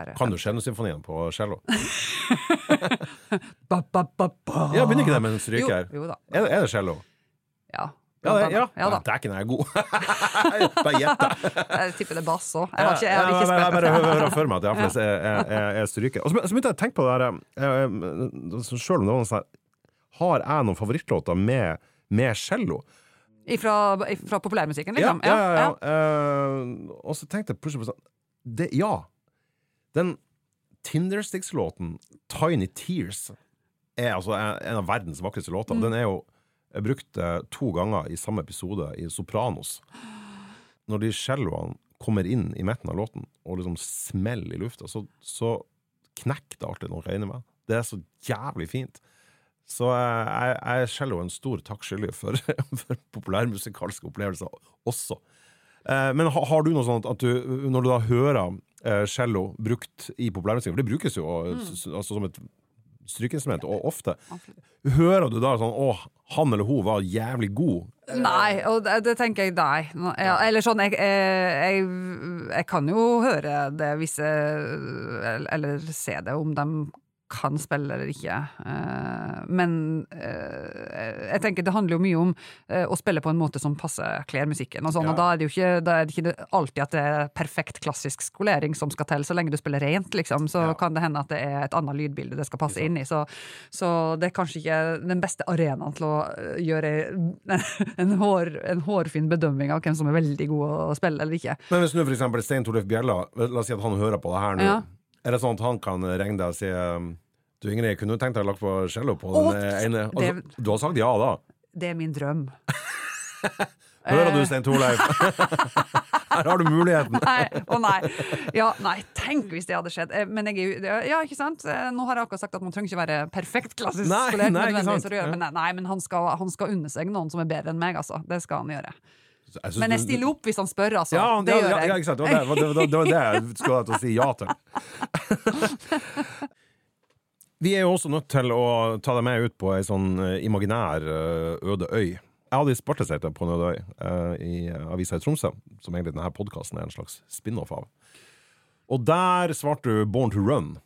Er- Kan du Skjennusymfonien på cello? <laughs> Ba, ba, ba, ba. Ja, begynner ikke det med en stryker? Jo, jo da. Er, det- er det cello? Ja. Ja, det, ja. ja da. Dæken, jeg er god! <laughs> Bare gjett, det. Jeg tipper det er bass òg. Jeg har ikke, jeg har ikke jeg, jeg, spilt bare hører hører for meg at jeg <laughs> jeg, er, er stryker. Og så, så begynte jeg å tenke på det der Sjøl Selv om det var noe sånn Har jeg noen favorittlåter med, med cello? Ifra, ifra populærmusikken, Ja, liksom? ja, ja, ja. Uh, og så tenkte jeg plutselig på sånn det, Ja. Den Tindersticks-låten 'Tiny Tears' er altså en av verdens vakreste låter. Mm. Den er jo er brukt eh, to ganger i samme episode i Sopranos. Når de celloene kommer inn i midten av låten og liksom smeller i lufta, så, så knekker det alltid noe inni meg. Det er så jævlig fint. Så eh, jeg, jeg er cello en stor takk skyldig for, <laughs> for populærmusikalske opplevelser også. Eh, men ha, har du noe sånt at du, når du da hører eh, cello brukt i populærmusikk, for det brukes jo Mm. altså, som et strykeinstrument, og ofte Hører du da sånn 'Å, han eller hun var jævlig god'? Nei, og det, det tenker jeg nei. Ja, eller sånn, jeg, jeg, jeg, jeg kan jo høre det Eller, eller se det om de kan spille eller ikke. Eh, Men eh, jeg tenker det handler jo mye om eh, å spille på en måte som passer kler musikken. Og sånn, Ja. og da er ikke, da er det ikke alltid at det er perfekt klassisk skolering som skal til. Så lenge du spiller rent, liksom, så Ja. kan det hende at det er et annet lydbilde det skal passe inn i. Så, så det er kanskje ikke den beste arenaen til å gjøre <laughs> en, hår, en hårfin bedømming av hvem som er veldig god å spille eller ikke. Men hvis nå eksempel Stein Torleif Bjella, la oss si at han hører på det her nå, Ja. Er det sånn at han kan ringe deg og si um, Du Ingrid, kunne du tenkt deg å lagt på cello på den eh, ene altså, det- Du har sagt ja da? Det er min drøm. <laughs> Hører du. Stein Torleif? <laughs> Her har du muligheten. Nei, å nei. Ja, nei, tenk hvis det hadde skjedd. Eh, Men jeg er jo Ja, ikke sant? Eh, Nå har jeg akkurat sagt at man trenger ikke være perfekt klassisk Nei, skolert. nei, for Ja. Men, nei, men han skal, han skal unne seg noen som er bedre enn meg, altså. Det skal han gjøre. Jeg synes Men jeg stiller opp hvis han spør, altså. Ja, det det gjør jeg. ja, ikke sant. Det var det, det, det var det jeg skulle ha til å si ja til. <laughs> Vi er jo også nødt til å ta deg med ut på ei sånn eh, imaginær eh, øde øy. Jeg hadde spartesete på en øde øy eh, i avisa i Tromsø, som egentlig denne podkasten er en slags spin-off av. Og der svarte du 'Born to Run'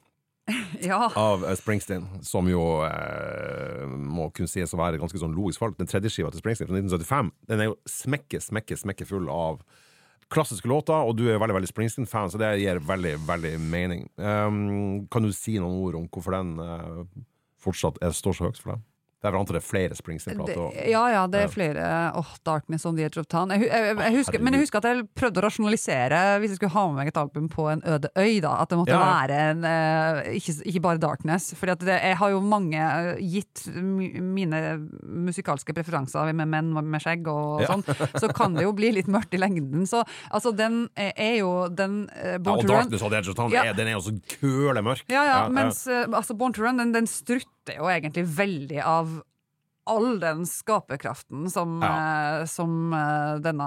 <laughs> Ja. av eh, Springsteen, som jo eh, må kunne sies å være ganske sånn logisk valg. Den tredje skiva til Springsteen fra 1975 Den er jo smekke, smekke, smekke full av klassiske låter, og du er veldig veldig Springsteen-fan, så det gir veldig, veldig mening. Um, kan du si noen ord om hvorfor den eh, fortsatt er, står så høyt for deg? Det er vel antar det er flere Springsteen-plater. Ja, ja, det er flere åh, 'Darkness on the Edge of Town'. Jeg, jeg, jeg husker, men jeg husker at jeg prøvde å rasjonalisere hvis jeg skulle ha med meg et album på en øde øy. da At det måtte Ja, ja. være en eh, ikke, ikke bare 'Darkness'. For jeg har jo mange eh, gitt mine musikalske preferanser med menn med skjegg og Ja. sånn, så kan det jo bli litt mørkt i lengden. Så altså, den er jo den Born ja, og Darkness on the Edge of Town, Ja. er, den er jo så kølemørk. ja, ja, mens eh, altså Born to Run, den, den strutter jo egentlig veldig av all den skaperkraften som, Ja. eh, som eh, denne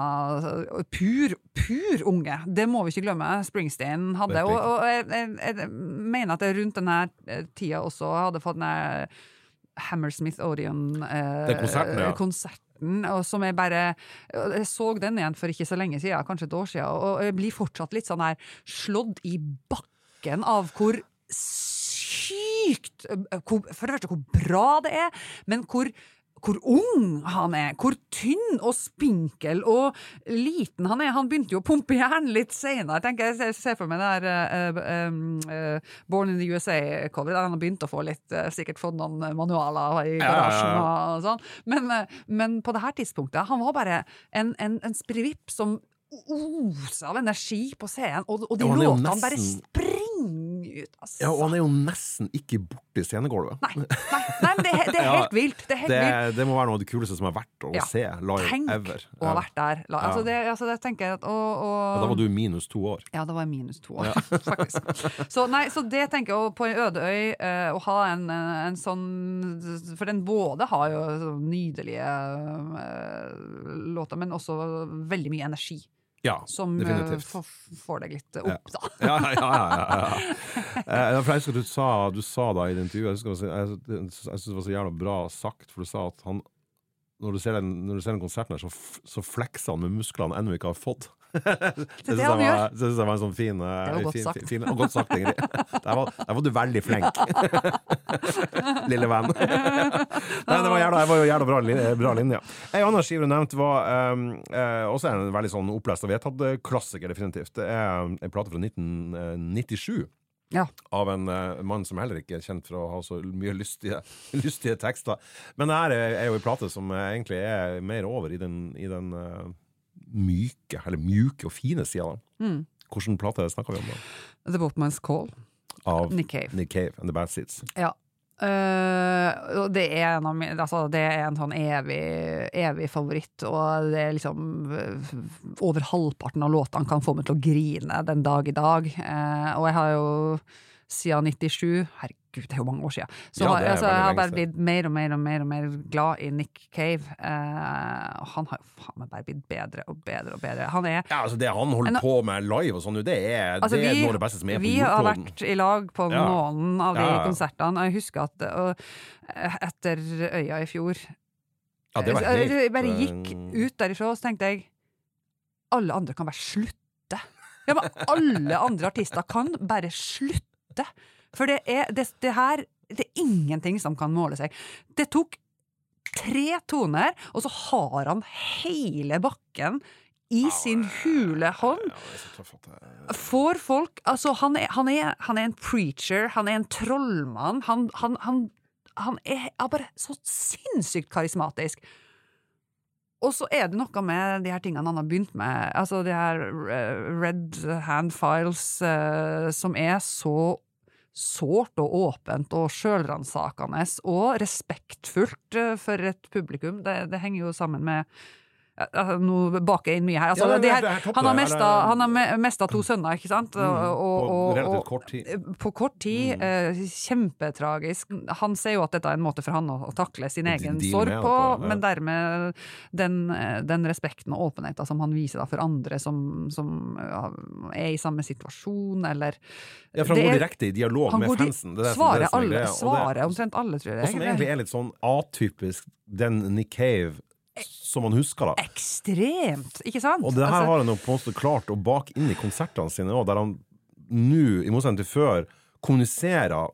eh, pur, pur unge, det må vi ikke glemme, Springsteen hadde. Og, og jeg, jeg, jeg mener at jeg rundt denne tida også hadde fått den Hammersmith Odeon eh, konserten, og som jeg bare Jeg så den igjen for ikke så lenge siden, kanskje et år siden, og jeg blir fortsatt litt sånn her slått i bakken av hvor sykt hvor, For det første hvor bra det er, men hvor hvor ung han er, hvor tynn og spinkel og liten han er. Han begynte jo å pumpe jern litt tenker Jeg Jeg ser for meg det der uh, eh, Born in the USA-coveret, der han har begynt å få litt uh, Sikkert fått noen manualer i Ja, ja, garasjen ja. og sånn. Men, men på det her tidspunktet, han var bare en, en, en spirivipp som oser av energi på scenen, og, og de låtene bare springer ut. Altså. Ja, og han er jo nesten ikke borti scenegulvet. Nei, nei, nei, men det, er- det er <laughs> helt vilt. Det er helt Det, vilt. det må være noe av det kuleste som har vært å Ja. se live Tenk ever. å ha vært der. Altså, det, altså, det tenker jeg at og, og, Ja, da var du minus to år. Ja, da var jeg minus to år, <laughs> faktisk. Så, nei, så det tenker jeg, på en øde øy, eh, å ha en, en sånn For den både har jo nydelige eh, låter, men også veldig mye energi. Ja, Som eh, definitivt. får, får deg litt opp, da. ja, ja, ja, ja, ja. <laughs> Eh, du sa, du sa da i det intervjuet Jeg, synes det var så jævla bra sagt, for du sa at han når du ser den, når du ser den konserten her, så, så flekser han med musklene ennå ikke har fått. <laughs> det syns jeg var, synes jeg var en sånn fin eh, Det var godt fin, sagt. Fin, fin, godt sagt, Ingrid. <laughs> Der var, der var du veldig flink. <laughs> Lille venn. Nei, det var, jævla, det var jævla bra, bra linje. Ei anna skive du nevnte, var um, uh, også en veldig sånn opplest og vedtatt eh, klassiker, definitivt. Det er en plate fra 1997 Ja. av en uh, mann som heller ikke er kjent for å ha så mye lystige, <laughs> lystige tekster. Men det her er, er jo en plate som egentlig er mer over i den, i den uh, myke, eller mjuke og fine sida. Mm. Hvilken plate snakker vi om da? The Botman's Call, Av Nick Cave. Nick Cave and The Bad Seeds. Ja. Eh, og det er, en altså, det er en sånn evig, evig favoritt, og det er liksom Over halvparten av låtene kan få meg til å grine den dag i dag. Uh, og jeg har jo siden 97 Herregud, det er jo mange år siden. Så Ja, altså, jeg har bare blitt mer og mer og mer og mer glad i Nick Cave. Eh, og han har jo faen meg bare blitt bedre og bedre og bedre. Han er Ja, altså Det han holder en, på med live og sånn det er, Altså, det er vi- noe av det beste som er på jordkloden. Vi har vært i lag på Ja. noen av de Ja, konsertene. Jeg husker at og, eh, etter Øya i fjor Ja, det var jeg, helt, jeg bare eh, gikk ut derifra, og så tenkte jeg Alle andre kan bare slutte. Ja, men alle andre artister kan bare slutte. For det er det, det her Det er ingenting som kan måle seg. Det tok tre toner, og så har han hele bakken i sin hule hånd. Får folk Altså, han er, han er, han er en preacher, han er en trollmann. Han, han, han, han er, er bare så sinnssykt karismatisk. Og så er det noe med de her tingene han har begynt med, altså de her eh, Red Hand Files, eh, som er så sårt og åpent og sjølransakende og respektfullt eh, for et publikum. Det, det henger jo sammen med Nå baker jeg inn mye her. Altså, Ja, det- de det- her det er topp, han har mesta, han har me- to sønner, ikke sant? Og, Mm, og, på relativt kort tid. på kort tid. Mm. Eh, kjempetragisk. Han ser jo at dette er en måte for han å, å takle sin egen de sorg på, på, men dermed den, eh, den respekten og åpenheten som han viser da for andre som, som ja, er i samme situasjon, eller Ja, for han går direkte i dialog med fansen. Det er er Svarer er alle, greia. Og det- svarer omtrent alle, tror jeg. Og som egentlig er litt sånn atypisk den Nick Cave som han husker, da. Ekstremt, ikke sant? Og det her Altså, har han jo på en måte klart å bake inn i konsertene sine òg, der han nå, i motsetning til før, kommuniserer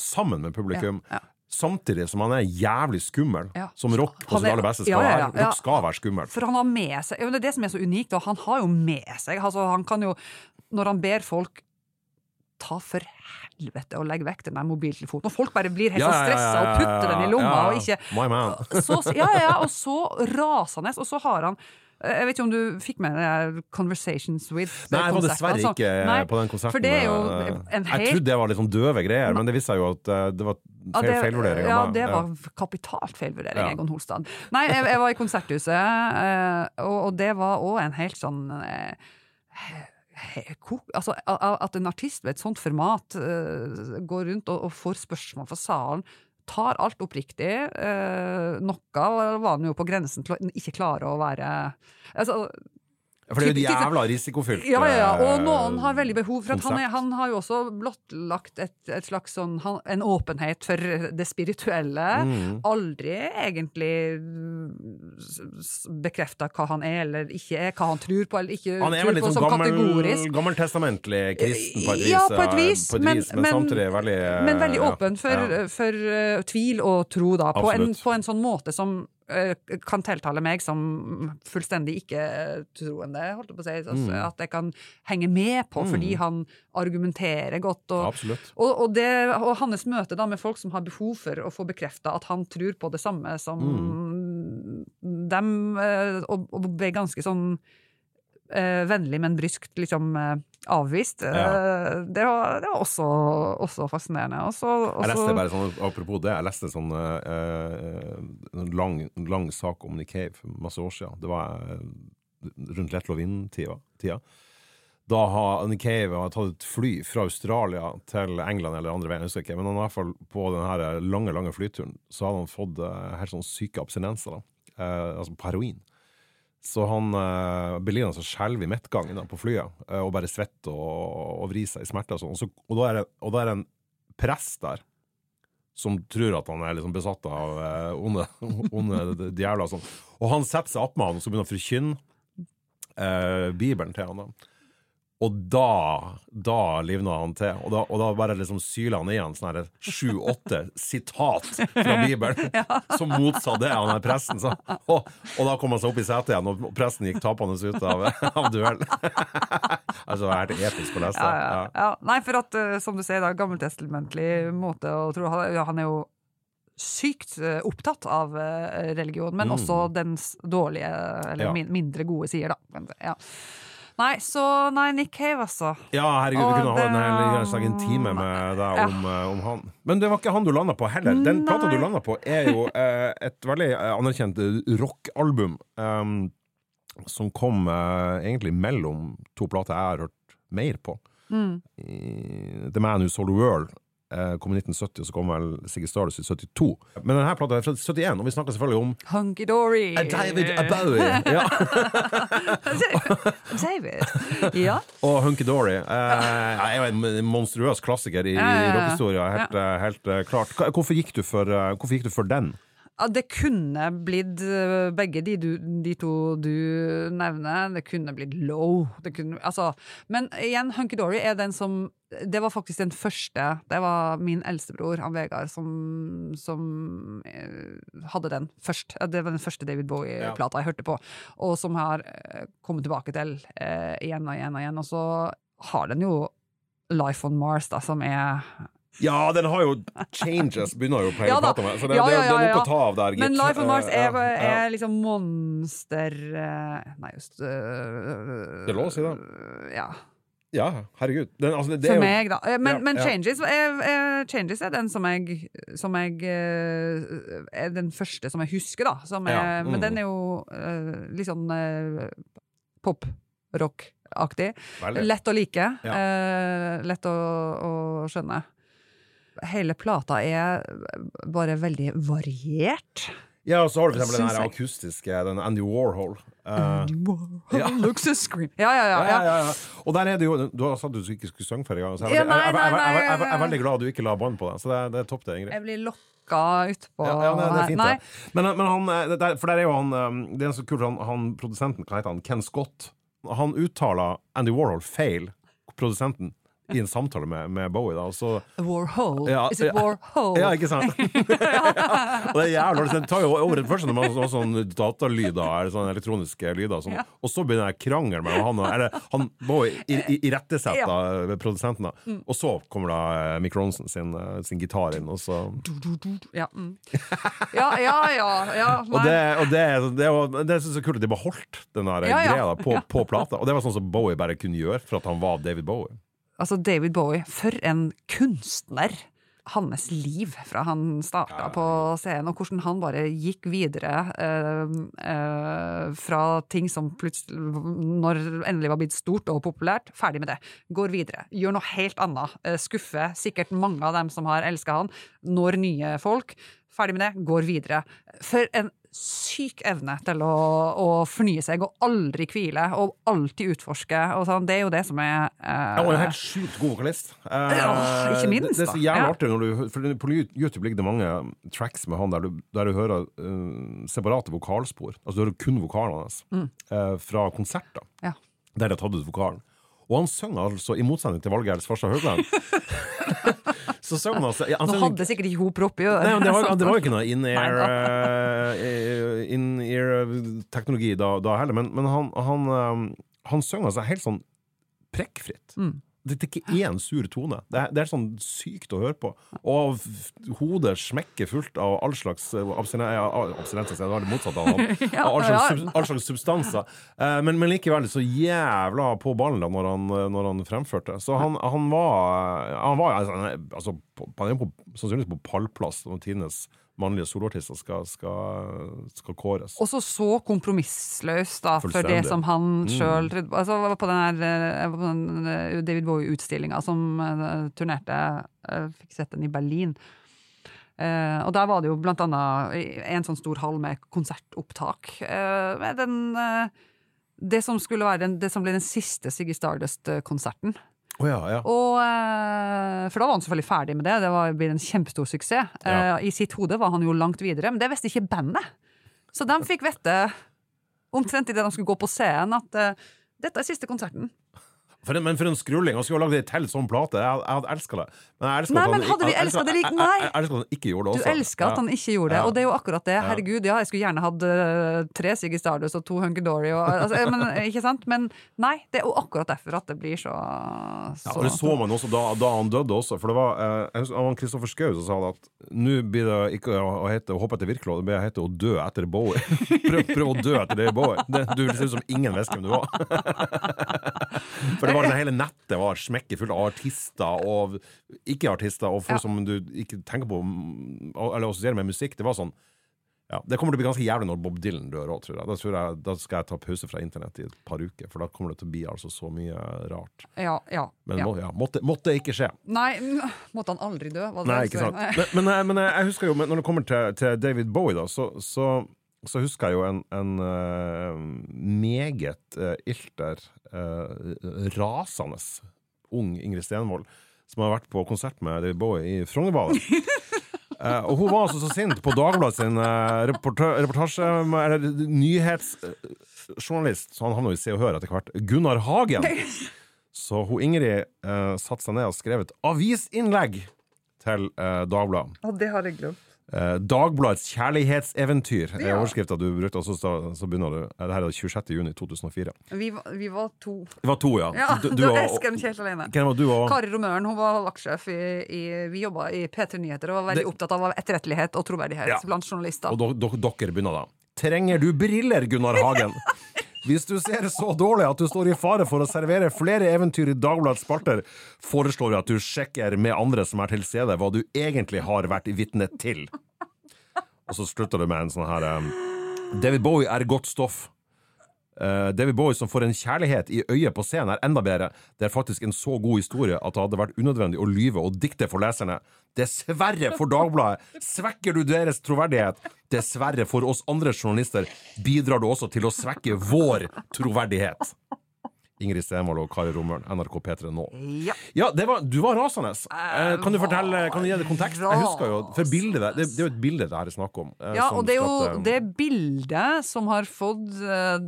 sammen med publikum. Ja, ja. Samtidig som han er jævlig skummel, Ja. som rock på sitt er- aller beste skal være. Rock skal være skummel. For han har med seg Det er det som er så unikt, og han har jo med seg altså, Han kan jo, når han ber folk ta for helvete og legge vekk den der mobiltelefonen, og folk bare blir helt så stressa og putter den i lomma og ikke My man. så, ja, ja, og så rasende, og så har han jeg vet ikke om du fikk med deg Conversations with Nei, jeg var dessverre altså. ikke Nei, på den konserten. Det er eh, Jeg trodde det var litt sånn døve greier, men det viste seg jo at eh, det var feil det- feilvurdering. Ja, det var kapitalt feilvurdering, Ja. Egon Holstad. Nei, jeg, jeg var i Konserthuset, eh, og, og det var òg en helt sånn eh, Altså, at en artist ved et sånt format eh, går rundt og, får spørsmål fra salen, tar alt oppriktig. eh, noe var han jo på grensen til å ikke klare å være altså, For det er jo jævla risikofylt. ja, ja, ja, og eh, noen har veldig behov for at han, er, han har jo også blottlagt et, et slags sånn, en åpenhet for det spirituelle. Mm. Aldri egentlig bekrefta hva han er eller ikke er, hva han tror på eller ikke Han er tror vel litt sånn gammel, kategorisk. gammeltestamentlig kristen på et vis. Ja, på et eh, vis, på et men- vis, men, men- samtidig veldig eh, Men veldig åpen for, ja. for eh, tvil og tro, da. På en, på en sånn måte som eh, kan tiltale meg som fullstendig ikke-troende, holdt jeg på å si. Altså, Mm. At jeg kan henge med på, fordi Mm. han argumenterer godt. Og, og, og, det, og hans møte da med folk som har behov for å få bekrefta at han tror på det samme som Mm. dem, eh, og, og ble ganske sånn eh, vennlig, men bryskt liksom eh, avvist. Eh, det, var, det var også, også fascinerende. Også, også, Jeg leste bare sånn, Apropos det, jeg leste en sånn eh, en lang, lang sak om Nick Cave for masse år siden. Det var eh, rundt Let Lovin-tida. Da har Nick Cave har tatt et fly fra Australia til England eller andre veien, jeg husker ikke, men han i hvert fall på den lange lange flyturen så hadde han fått eh, helt sånn syke abstinenser. Eh, altså på heroin. Så han uh, blir liggende skjelver i midtgangen på flyet uh, og bare svetter og, og vrir seg i smerte. Og, sånn. og, så, og, da er det, og da er det en prest der som tror at han er liksom besatt av uh, onde, <laughs> onde djevler. Og sånn. Og han setter seg opp med han og så begynner å forkynne uh, Bibelen til han. da. Og da, da livna han til. Og da, og da bare liksom syla han i han sånn sju-åtte sitat fra Bibelen <laughs> som motsa det han er presten sa. Og, og, da kom han seg opp i setet igjen, og presten gikk tapende ut av, av duell. <laughs> altså, det er helt episk å lese. Ja, ja, ja. Nei, for at, uh, som du sier, da, gammeltestamentlig måte å tro Han er jo sykt uh, opptatt av uh, religion, men mm. også dens dårlige, eller min, mindre gode sider, da. Ja. Nei, så nei, Nick Cave, altså. Ja, herregud, vi kunne det... ha en, en time med deg om, ja. Eh, om, han. Men det var ikke han du landa på heller. Den plata du landa på, er jo eh, et veldig eh, anerkjent rockalbum. Um, som kom eh, egentlig mellom to plater jeg har hørt mer på. Mm. The Man Who Sold the World Eh, kom i 1970, og så kom vel Siggy Stardust i 72. Men denne plata er fra 71, og vi snakker selvfølgelig om Hunky Dory. David Abowie! <laughs> Ja. David. Ja. og Hunky Dory. Eh, er jo en monstruøs klassiker i, i rockehistoria, helt, ja. helt, helt, klart. Hvorfor gikk du for, eh, hvorfor gikk du for den? Det kunne blitt eh, begge de, du, de, to du nevner. Det kunne blitt low. Kunne, altså, men igjen, Hunky Dory er den som Det var faktisk den første. Det var min eldstebror, han Vegard, som, som eh, hadde den først. Det var den første David Bowie-plata jeg hørte på, og som har eh, kommet tilbake til eh, igjen og igjen og igjen. Og så har den jo Life on Mars, da, som er ja, den har jo changes, begynner jo på hele ja, å med. Så det, ja, ja, det, det, er noe å ta av der, gitt. Men Life on Mars er, er liksom monster eh, Nei, just uh, Det er lov å si det. Ja. Ja, herregud. Den, altså, For jo, meg, da. Eh, men, men changes, er, er, changes, er, den som jeg, som jeg Er den første som jeg husker, da. Er, mm. Men den er jo uh, litt sånn uh, pop-rock-aktig. Lett å like. Uh, lett å, å skjønne hele plata er bare veldig variert. Ja, og så har du for eksempel den her akustiske, den Andy Warhol. Uh, Andy Warhol <laughs> ja. <laughs> scream. Ja ja, ja, ja, ja. Og der er det jo Du sagt du ikke skulle synge forrige gang, så jeg, er veldig glad du ikke la bånd på den. Så det, det er topp, det, Ingrid. Jeg blir lokka utpå ja, ja, det, det er fint, det. Men, men han, eh, der, for der er jo han um, Det er så kult, han, han produsenten, hva heter han, Ken Scott, han uttaler Andy Warhol feil, produsenten i en samtale med, med Bowie. Da, så, Warhol? Ja, Is it Warhol? Ja, ikke sant? og det er jævlig Det tar jo over først når man har sånn datalyder, eller sånne elektroniske lyder, sånn, og så begynner det krangel mellom han og Eller han Bowie irettesetter ja. produsenten, da. Mm. og så kommer da eh, Mick Ronson sin, eh, sin gitar inn, og så Ja, mm. ja, ja. ja, ja <laughs> og det, og det, det, det, det syns jeg er kult at de beholdt den der greia da, på, på plata. Og det var sånn som Bowie bare kunne gjøre, for at han var David Bowie. Altså David Bowie, for en kunstner! Hans liv fra han starta på scenen, og hvordan han bare gikk videre eh, eh, fra ting som plutselig, når endelig var blitt stort og populært, ferdig med det. Går videre. Gjør noe helt annet. Eh, skuffer sikkert mange av dem som har elska han. Når nye folk. Ferdig med det. Går videre. For en syk evne til å, å, fornye seg og aldri hvile og alltid utforske. Og sånn. Det er jo det som er eh, Ja, og en helt sjukt god vokalist. Eh, ja, ikke minst, det, det, er så jævlig ja. artig når du For på YouTube ligger det mange tracks med han der du, der du hører uh, separate vokalspor. Altså du hører kun vokalene hans mm. uh, fra konserter. Ja. Der de har tatt ut vokalen. Og han synger altså, i motsetning til Valgerd Svarstad Haugland <laughs> Så sang han altså han Nå hadde sikkert ikke hun propp i øret. Nei, det, var, det var jo ikke noe in-ear uh, in-ear-teknologi da, da, heller, men, men han, han, han synger altså helt sånn prekkfritt. Mm. Det er ikke én sur tone. Det er, det er sånn sykt å høre på. Og hodet smekker fullt av all slags eh, abstinenser, det var det motsatte av. <laughs> All slags, all slags substanser. Eh, Men, men likevel så jævla på ballen da når han, når han fremførte. Så han, han var, han var altså, altså, på, på, sannsynligvis på pallplass tidenes mannlige soloartister skal, skal, skal kåres. Også så kompromissløs da, for det som han Mm. sjøl trodde. Altså, jeg var på den her på den eh, David Bowie-utstillinga som eh, turnerte. Jeg fikk sett den i Berlin. Uh, og der var det jo blant annet en sånn stor hall med konsertopptak. Uh, med den, uh, det som skulle være den, det som ble den siste Siggy Stardust-konserten. Å ja, ja. Og, eh, for da var han selvfølgelig ferdig med det. Det var, ble en kjempestor suksess. Ja. Eh, I sitt hode var han jo langt videre, men det visste ikke bandet. Så de fikk vite, omtrent idet de skulle gå på scenen, at eh, dette er siste konserten. For en, men for en skrulling! Han skulle ha lagd ei til sånn plate. Jeg, jeg hadde elska det. Men jeg elska at han, men hadde vi jeg- jeg elsker- elsker at han ikke gjorde det Du også. elsker at han ikke gjorde det, og det er jo akkurat det. Herregud, ja, jeg skulle gjerne hatt eh, tre Siggy Stardust og to Hunky Dory, og, altså, eh, men, ikke sant? Men nei, det er jo akkurat derfor at det blir så, Ja, og Det så man også da, da han døde også. For det var eh, var Kristoffer Schou som sa det at nå blir det ikke å, å hete å hoppe etter Wirkola, det blir å hete å dø etter Bowie. <laughs> prøv, prøv å dø etter det Bowie. Det, du ser ut som ingen visste hvem du var. <laughs> for det var det hele nettet var smekkefullt av artister og ikke-artister og folk Ja. som du ikke tenker på mm, eller assosierer med musikk. Det var sånn ja, Det kommer til å bli ganske jævlig når Bob Dylan dør òg, tror jeg. Da, tror jeg. da skal jeg ta pause fra internett i et par uker, for da kommer det til å bli altså så mye rart. Ja, ja. Men ja. må, ja, måtte, måtte ikke skje. Nei, måtte han aldri dø? Det Nei, ikke sant. Men, men, jeg- men jeg- jeg husker jo, når det kommer til, til David Bowie, da, så, så, så husker jeg jo en, en uh, meget uh, ilter, uh, rasende ung Ingrid Stenvold, som har vært på konsert med David Bowie i Frognerbadet. uh, <laughs> og hun var altså så sint på Dagbladet sin reportasje... Eller nyhetsjournalist, så han havna i Se og Hør etter hvert, Gunnar Hagen. <laughs> Så hun Ingrid uh, satte seg ned og skrev et avisinnlegg til uh, Dagbladet. Å, det har jeg glemt. Eh, Dagbladets kjærlighetseventyr er Ja. overskrifta du brukte, og så, så, så begynner du. Eh, Det her er 26. juni 2004. Vi, var- vi var to. Det var to, ja. Ja, Du- du, du Esken helt alene. Hvem var du og Kari Romøren hun var vaktsjef i, i Vi jobba i P3 Nyheter og var veldig Det- opptatt av etterrettelighet og troverdighet Ja. blant journalister. Og dere begynner da. Trenger du briller, Gunnar Hagen? <laughs> Hvis du ser så dårlig at du står i fare for å servere flere eventyr i Dagbladets spalter, foreslår jeg at du sjekker med andre som er til stede, hva du egentlig har vært vitne til. Og så slutter det med en sånn her um, David Bowie er godt stoff. Eh, David Bowie som får en kjærlighet i øyet på scenen, er enda bedre. Det er faktisk en så god historie at det hadde vært unødvendig å lyve og dikte for leserne. Dessverre for Dagbladet svekker du deres troverdighet. Dessverre for oss andre journalister bidrar du også til å svekke vår troverdighet. Ingrid Stenvold og Kari Romøren, NRK P3 nå. Ja. Ja, det var, du var rasende. Eh, kan du fortelle, kan du gi det kontekst? Jeg husker jo, for bildet det, det er jo et bilde det her er snakk om. eh, Ja, og det er jo skapte- det bildet som har fått eh,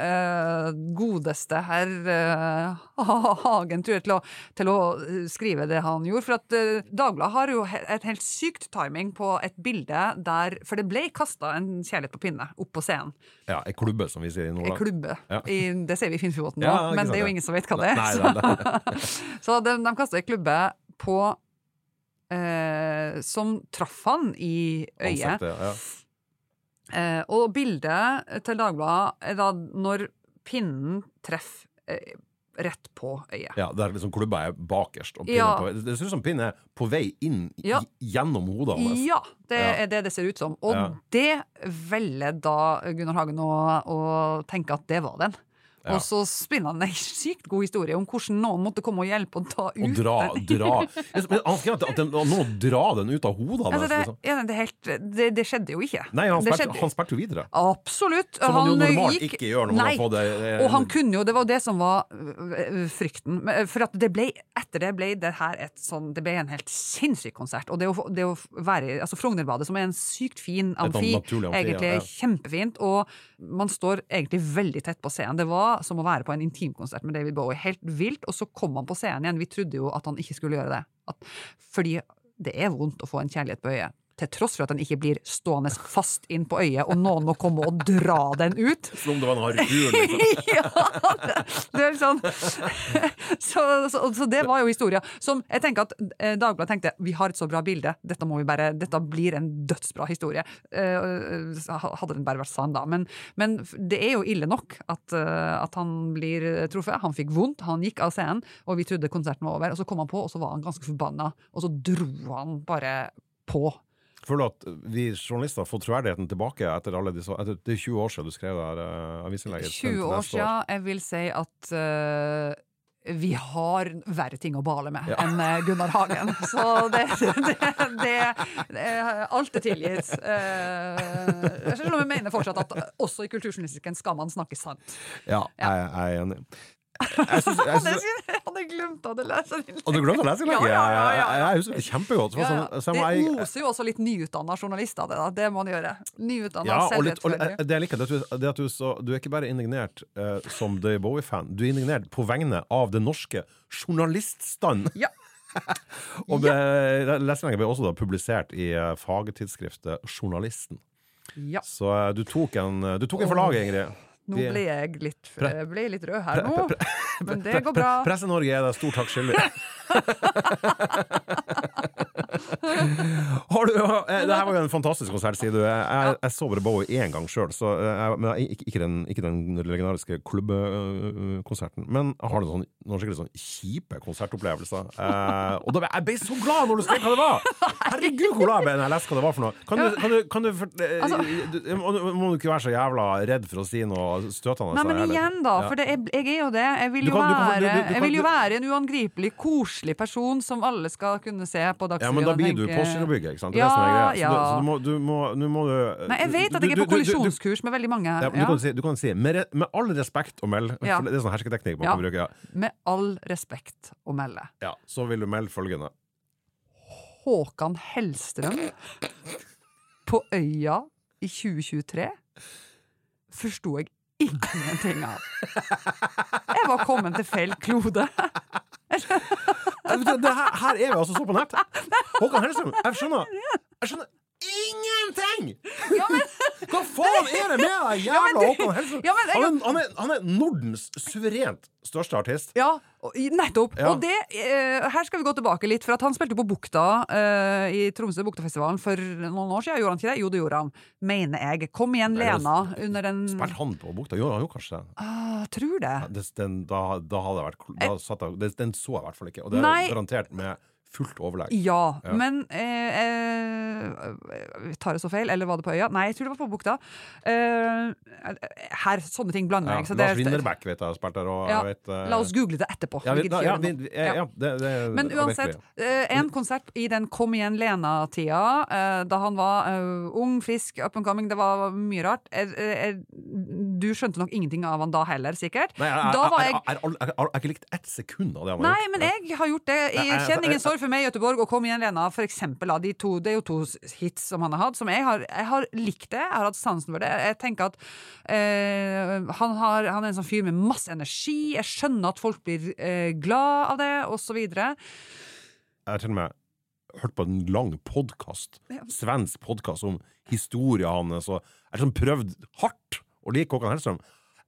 eh, godeste herr eh, <laughs> Hagen tror jeg, til, å, til å eh, skrive det han gjorde. For at eh, Dagbladet har jo et helt sykt timing på et bilde der For det ble kasta en kjærlighet på pinne opp på scenen. Ja, ei klubbe, som vi sier i Nordland. klubbe. Ja. I, det ser vi i Finnfjordbotn nå, Ja, men det er jo ingen som vet hva det er. Nei, så- nei, nei. <laughs> Så de, de kasta ei klubbe på eh, Som traff han i øyet. Ansiktet, ja. Eh, og bildet til Dagbladet er da når pinnen treffer eh, rett på øyet. Ja, der liksom klubba er bakerst. Og Ja. på. Det ser ut som pinnen er på vei inn Ja. gjennom hodet hans. Ja, det Ja. er det det ser ut som. Og det velger da Gunnar Hagen å, å tenke at det var den. Ja. Og så spinner han en sykt god historie om hvordan noen måtte komme og hjelpe og ta ut Og dra, den. dra. Men Han skrev at, at noen dra den ut av hodet hans. Altså, det, liksom. ja, det, helt, det, det skjedde jo ikke. Nei, han spilte, han jo videre. Absolutt. Som han jo normalt gikk- ikke gjør når man Nei. fått det. eh, Og han kunne jo, det var det som var øh, frykten. Øh, For at det ble, etter det ble det her et sånn Det ble en helt sinnssyk konsert. Og det å, det å være Altså Frognerbadet, som er en sykt fin amfi, amfi, egentlig ja. kjempefint, og man står egentlig veldig tett på scenen. Det var som å være på en intimkonsert med David Bowie. Helt vilt. Og så kom han på scenen igjen. Vi trodde jo at han ikke skulle gjøre det. At, fordi det er vondt å få en kjærlighet på øyet. Til tross for at den ikke blir stående fast inn på øyet, og noen må komme og dra den ut. Som om det var en harpun. Liksom. <laughs> ja, det, det er sånn så, så, så det var jo historia. Som jeg tenker at eh, Dagbladet tenkte vi har et så bra bilde, dette, må vi bare, dette blir en dødsbra historie. Eh, hadde den bare vært sann, da. Men, men det er jo ille nok at, eh, at han blir truffet. Han fikk vondt, han gikk av scenen, og vi trodde konserten var over. Og så kom han på, og så var han ganske forbanna, og så dro han bare på. Føler du at vi journalister har fått troverdigheten tilbake etter alle disse etter, Det er 20 år siden du skrev det her uh, avisinnlegget? 20 år siden. Jeg vil si at uh, vi har verre ting å bale med ja. enn eh, Gunnar Hagen. <laughs> Så det, det, det, det Alt er tilgitt. Selv om jeg mener fortsatt at også i kulturjournalistikken skal man snakke sant. Ja, jeg, jeg er enig. Jeg, synes, jeg, synes, jeg hadde glemt å lese innlegget. Hadde du glemt å lese innlegget? Ja, ja, ja, jeg husker det kjempegodt. Ja, sånn, det oser jo også litt nyutdanna journalister, det, da. det må man gjøre. Nyutdanna ja, og litt, og, det jeg liker, det er at du, så, du er ikke bare indignert uh, som Dave Bowie-fan, du er indignert på vegne av det norske journaliststand. Ja. <laughs> og det, leserinnlegget ble også da publisert i uh, fagtidsskriftet Journalisten. Ja. Så uh, du tok en, du tok en for laget, Ingrid. Nå ble jeg litt, ble litt rød her nå, men det går bra. Presse-Norge er deg stor takk skyldig. <laughs> Har du, <laughs> eh, det her var jo en fantastisk konsert, sier du. Jeg, jeg, jeg så bare Bowie én gang sjøl, eh, men ikke, ikke, den, ikke den legendariske klubbekonserten. Men har du noen, noen skikkelig sånn kjipe konsertopplevelser? <laughs> Eh, og da, jeg ble så glad når du skrev hva det var! Herregud, hvor glad jeg ble når jeg leste hva det var for noe! Kan du, kan du, kan du, eh, altså, må, du ikke være så jævla redd for å si noe støtende? Nei, men igjen, da. For det, jeg, jeg, er jo det. Jeg vil jo, være, jeg vil jo være en uangripelig, koselig person som alle skal kunne se på Dagsrevyen. Ja, men da blir du Postgirobygget, ikke sant? Det er ja, det som er greia. Så, ja. så, du, må, du må, nå må du Nei, jeg vet at jeg er på kollisjonskurs med veldig mange. Ja, du, kan si, du kan si med, med all respekt å melde, ja. det er sånn hersketeknikk man kan bruke. Med all respekt å melde. Ja, så vil du melde følgende. Håkan Hellstrøm på Øya i 2023 forsto jeg ingenting av. Jeg var kommet til feil klode. her, her, er vi altså så på nett. Håkan Hellstrøm, jeg skjønner. Jeg skjønner ingenting! Ja, men... <laughs> Hva faen er det med deg, jævla Håkon Hellstrøm? Ja, han, han, han, er Nordens suverent største artist. Ja, nettopp. Ja. Og det, eh, her skal vi gå tilbake litt, for at han spilte på Bukta eh, i Tromsø, Buktafestivalen, for noen år siden. Gjorde han ikke det? Jo, det gjorde han. Mener jeg. Kom igjen, Lena. Under en Spilte han på Bukta? Gjorde han jo kanskje det? Ah, tror det. Ja, den, da, da, hadde jeg vært da satt jeg, Den så jeg i hvert fall ikke. Og det er garantert med fullt overlegg. Ja, ja. men eh, eh, Tar jeg så feil? Eller var det på øya? Nei, jeg tror det var på bukta. Eh, her, sånne ting blander jeg. Ja, Lars Winnerbæk vet jeg har spilt der. Ja, vet, eh, la oss google det etterpå. Ja, vi, vi, ja, det, det, men uansett, uh, en konsert i den Kom igjen Lena-tida, uh, da han var ung, frisk, up and coming, det var mye rart. du skjønte nok ingenting av han da heller, sikkert. Nei, jeg, jeg, har ikke likt ett sekund av det han har gjort. Nei, men jeg har gjort det i Kjenningen sorg for meg, Göteborg og Kom igjen, Lena, for eksempel. De to, det er jo to hits som han har hatt, som jeg har, jeg har likt det. Jeg har hatt sansen for det. Jeg tenker at eh, han, har, han, er en sånn fyr med masse energi. Jeg skjønner at folk blir eh, glad av det, osv. Jeg har til og med hørt på en lang podkast, svensk podkast om historien hans, og jeg har sånn prøvd hardt å like Håkan Hellstrøm.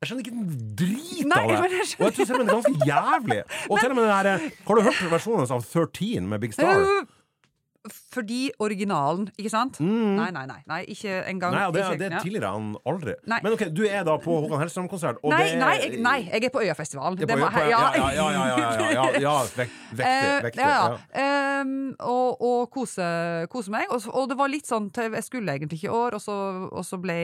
Jeg skjønner ikke en drit Nei, av det! Og jeg tror selv om det er ganske jævlig. Og men, til og med den her, Har du hørt versjonen av 13 med Big Star? Uh, fordi originalen, ikke sant? Mm. Nei, nei, nei, nei, ikke engang. Nei, det, det er tidligere han aldri. Nei. Men ok, du er da på Håkan Hellstrøm-konsert? Nei, nei, jeg, nei, jeg er på Øyafestivalen. Det må, <laughs> ja, ja, ja, ja, ja, ja. Um, og, og kose, kose, meg. Og, og, det var litt sånn Jeg skulle egentlig ikke i år, og så, og så ble,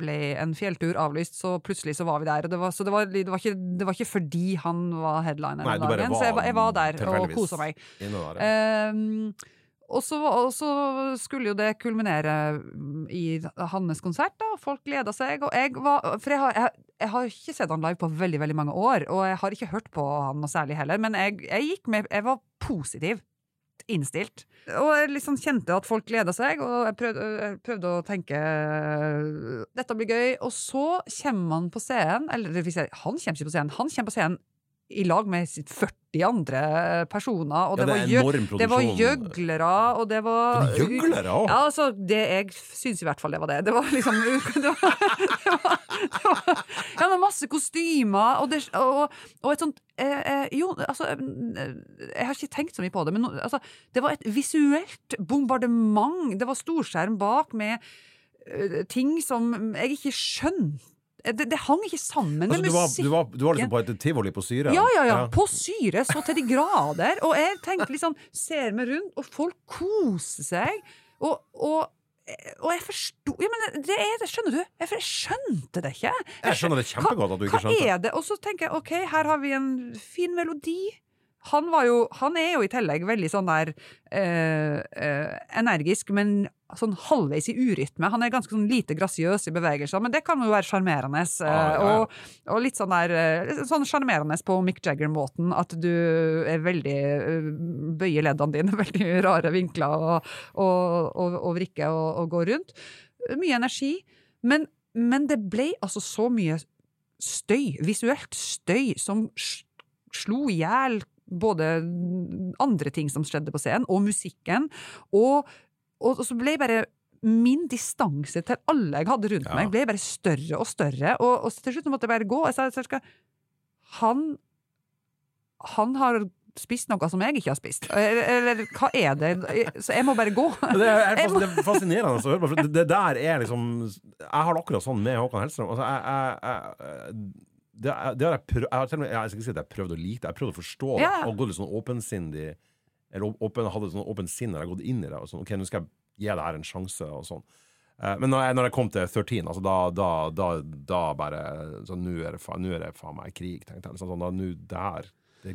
ble, en fjelltur avlyst, så plutselig så var vi der. Og det var, så det var, det var, ikke, det var ikke, fordi han var headliner den dagen, så jeg, jeg, var der og kosa meg. Um, og så, og så, skulle jo det kulminere i hans konsert. da, Folk gleda seg. og jeg var, For jeg har, jeg, jeg har, ikke sett han live på veldig veldig mange år, og jeg har ikke hørt på han noe særlig heller, men jeg, jeg gikk med, jeg var positiv innstilt. Og jeg liksom kjente at folk gleda seg, og jeg prøvde, jeg prøvde, å tenke dette blir gøy. Og så kommer han på scenen, eller han kommer ikke på scenen, han kommer på scenen i lag med 40 andre personer. Og Ja, det, det er var det var gjøglere, og det var Det gjøglere òg? Ja, altså, det, jeg syns i hvert fall det var det. Det var liksom <laughs> Det var, det var, det var Ja, masse kostymer, og, det, og, og et sånt eh, eh, Jo, altså Jeg har ikke tenkt så mye på det, men altså, det var et visuelt bombardement. Det var storskjerm bak med eh, ting som jeg ikke skjønte. Det, det hang ikke sammen med Altså, du, var, du, var, du var liksom på et tivoli på syre? Ja, ja, ja. På syre så til de grader. Og jeg tenkte liksom, ser meg rundt, og folk koser seg. Og, og, og jeg forsto Ja, men det er det, skjønner du? Jeg, jeg skjønte det ikke. Jeg skjønner det kjempegodt at du ikke Hva skjønte. er det? Og så tenker jeg, ok, her har vi en fin melodi. Han, var jo, han er jo i tillegg veldig sånn der eh, eh, energisk, men sånn halvveis i urytme. Han er ganske sånn lite grasiøs i bevegelser, men det kan jo være sjarmerende. eh, Ah, ja, ja. og, og litt sånn der eh, Sånn sjarmerende på Mick Jagger-måten, at du er veldig eh, bøyer leddene dine, <laughs> veldig rare vinkler og, og, og, vrikker og går rundt. Mye energi. Men, men det ble altså så mye støy, visuelt støy, som slo i hjel både andre ting som skjedde på scenen, og musikken. Og, og, og så ble bare min distanse til alle jeg hadde rundt Ja. meg, ble bare større og større. Og, og til slutt måtte jeg bare gå. Jeg sa, jeg skal, han Han har spist noe som jeg ikke har spist. Eller, eller hva er det? Så jeg må bare gå. Det er, Jeg det er fascinerende å høre på. For det, der er liksom Jeg har det akkurat sånn med Håkan Hellstrøm. Altså, jeg, jeg, jeg, det, er- det har jeg prøvd Jeg har til og med Jeg skal si at jeg prøvd å like det, jeg prøvd å forstå det. Ja. Og gå litt sånn åpensindig Eller åpen, hadde sånn åpen sinn når jeg gått inn i det. Og sånn, ok, nå skal jeg gi det her en sjanse, og sånn. Eh, Men når jeg, når jeg kom til 13, altså da, da, da, da bare sånn, nå er det faen, meg krig, tenkte jeg. Sånn, da, nå, det her Det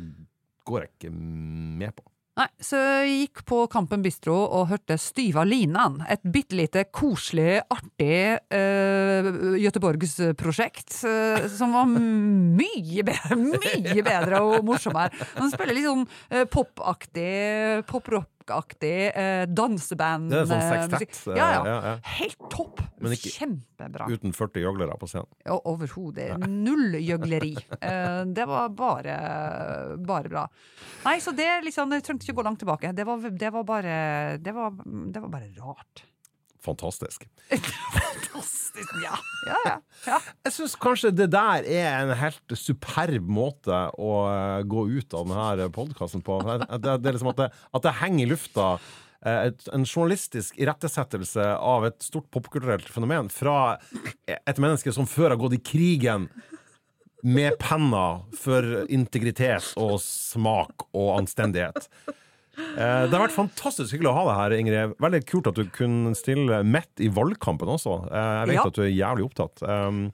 går jeg ikke med på. Nei, så jeg gikk på Kampen Bistro og hørte Styva linan. Et bitte lite koselig, artig uh, Göteborgsprosjekt uh, som var mye bedre, mye bedre og morsommere. Han spiller litt sånn uh, popaktig, poprockaktig eh, danseband. Det er sånn eh, sextett. Ja, ja. ja, ja. Helt topp. Men ikke- Kjempebra. Uten 40 gjøglere på scenen. Ja, Overhodet. Null gjøgleri. Eh, det var bare, bare bra. Nei, så det liksom, Jeg trengte ikke gå langt tilbake. Det var, det var, bare, det var, det var bare rart. Fantastisk. <laughs> Fantastisk. Ja, ja, ja. ja. Jeg syns kanskje det der er en helt superb måte å eh, gå ut av denne podkasten på. Det, er liksom at det, at det henger i lufta eh, et, en journalistisk irettesettelse av et stort popkulturelt fenomen fra et menneske som før har gått i krigen med penna for integritet og smak og anstendighet. Eh, Det har vært fantastisk hyggelig å ha deg her, Ingrid. Veldig kult at du kunne stille midt i valgkampen også. Eh, Jeg vet Ja. at du er jævlig opptatt. Um,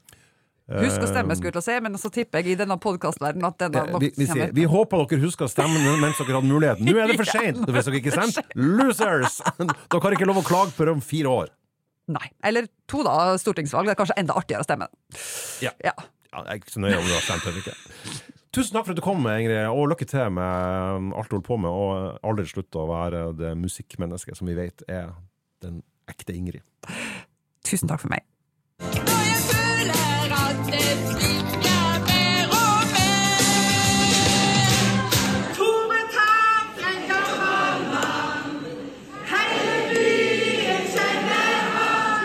Husk å stemme, skulle jeg til å si, men så tipper jeg i denne podkastverdenen at denne Eh, vi, vi, sier, vi håper dere husker å stemme mens dere hadde muligheten. Nå er det for <laughs> seint hvis dere ikke stemte! <laughs> Losers! <laughs> Dere har ikke lov å klage det om fire år. Nei. Eller to, da. Stortingsvalg. Det er kanskje enda artigere å stemme. Ja. Ja. Ja, jeg er ikke så nøye om du har stemt eller ikke. Tusen takk for at du kom, Ingrid, og lykke til med alt du holder på med. Og aldri slutt å være det musikkmennesket som vi vet er den ekte Ingrid. Tusen takk for meg. Og jeg føler at det svinger mer og mer. Tore Tang er mamma, hele byen kjenner han.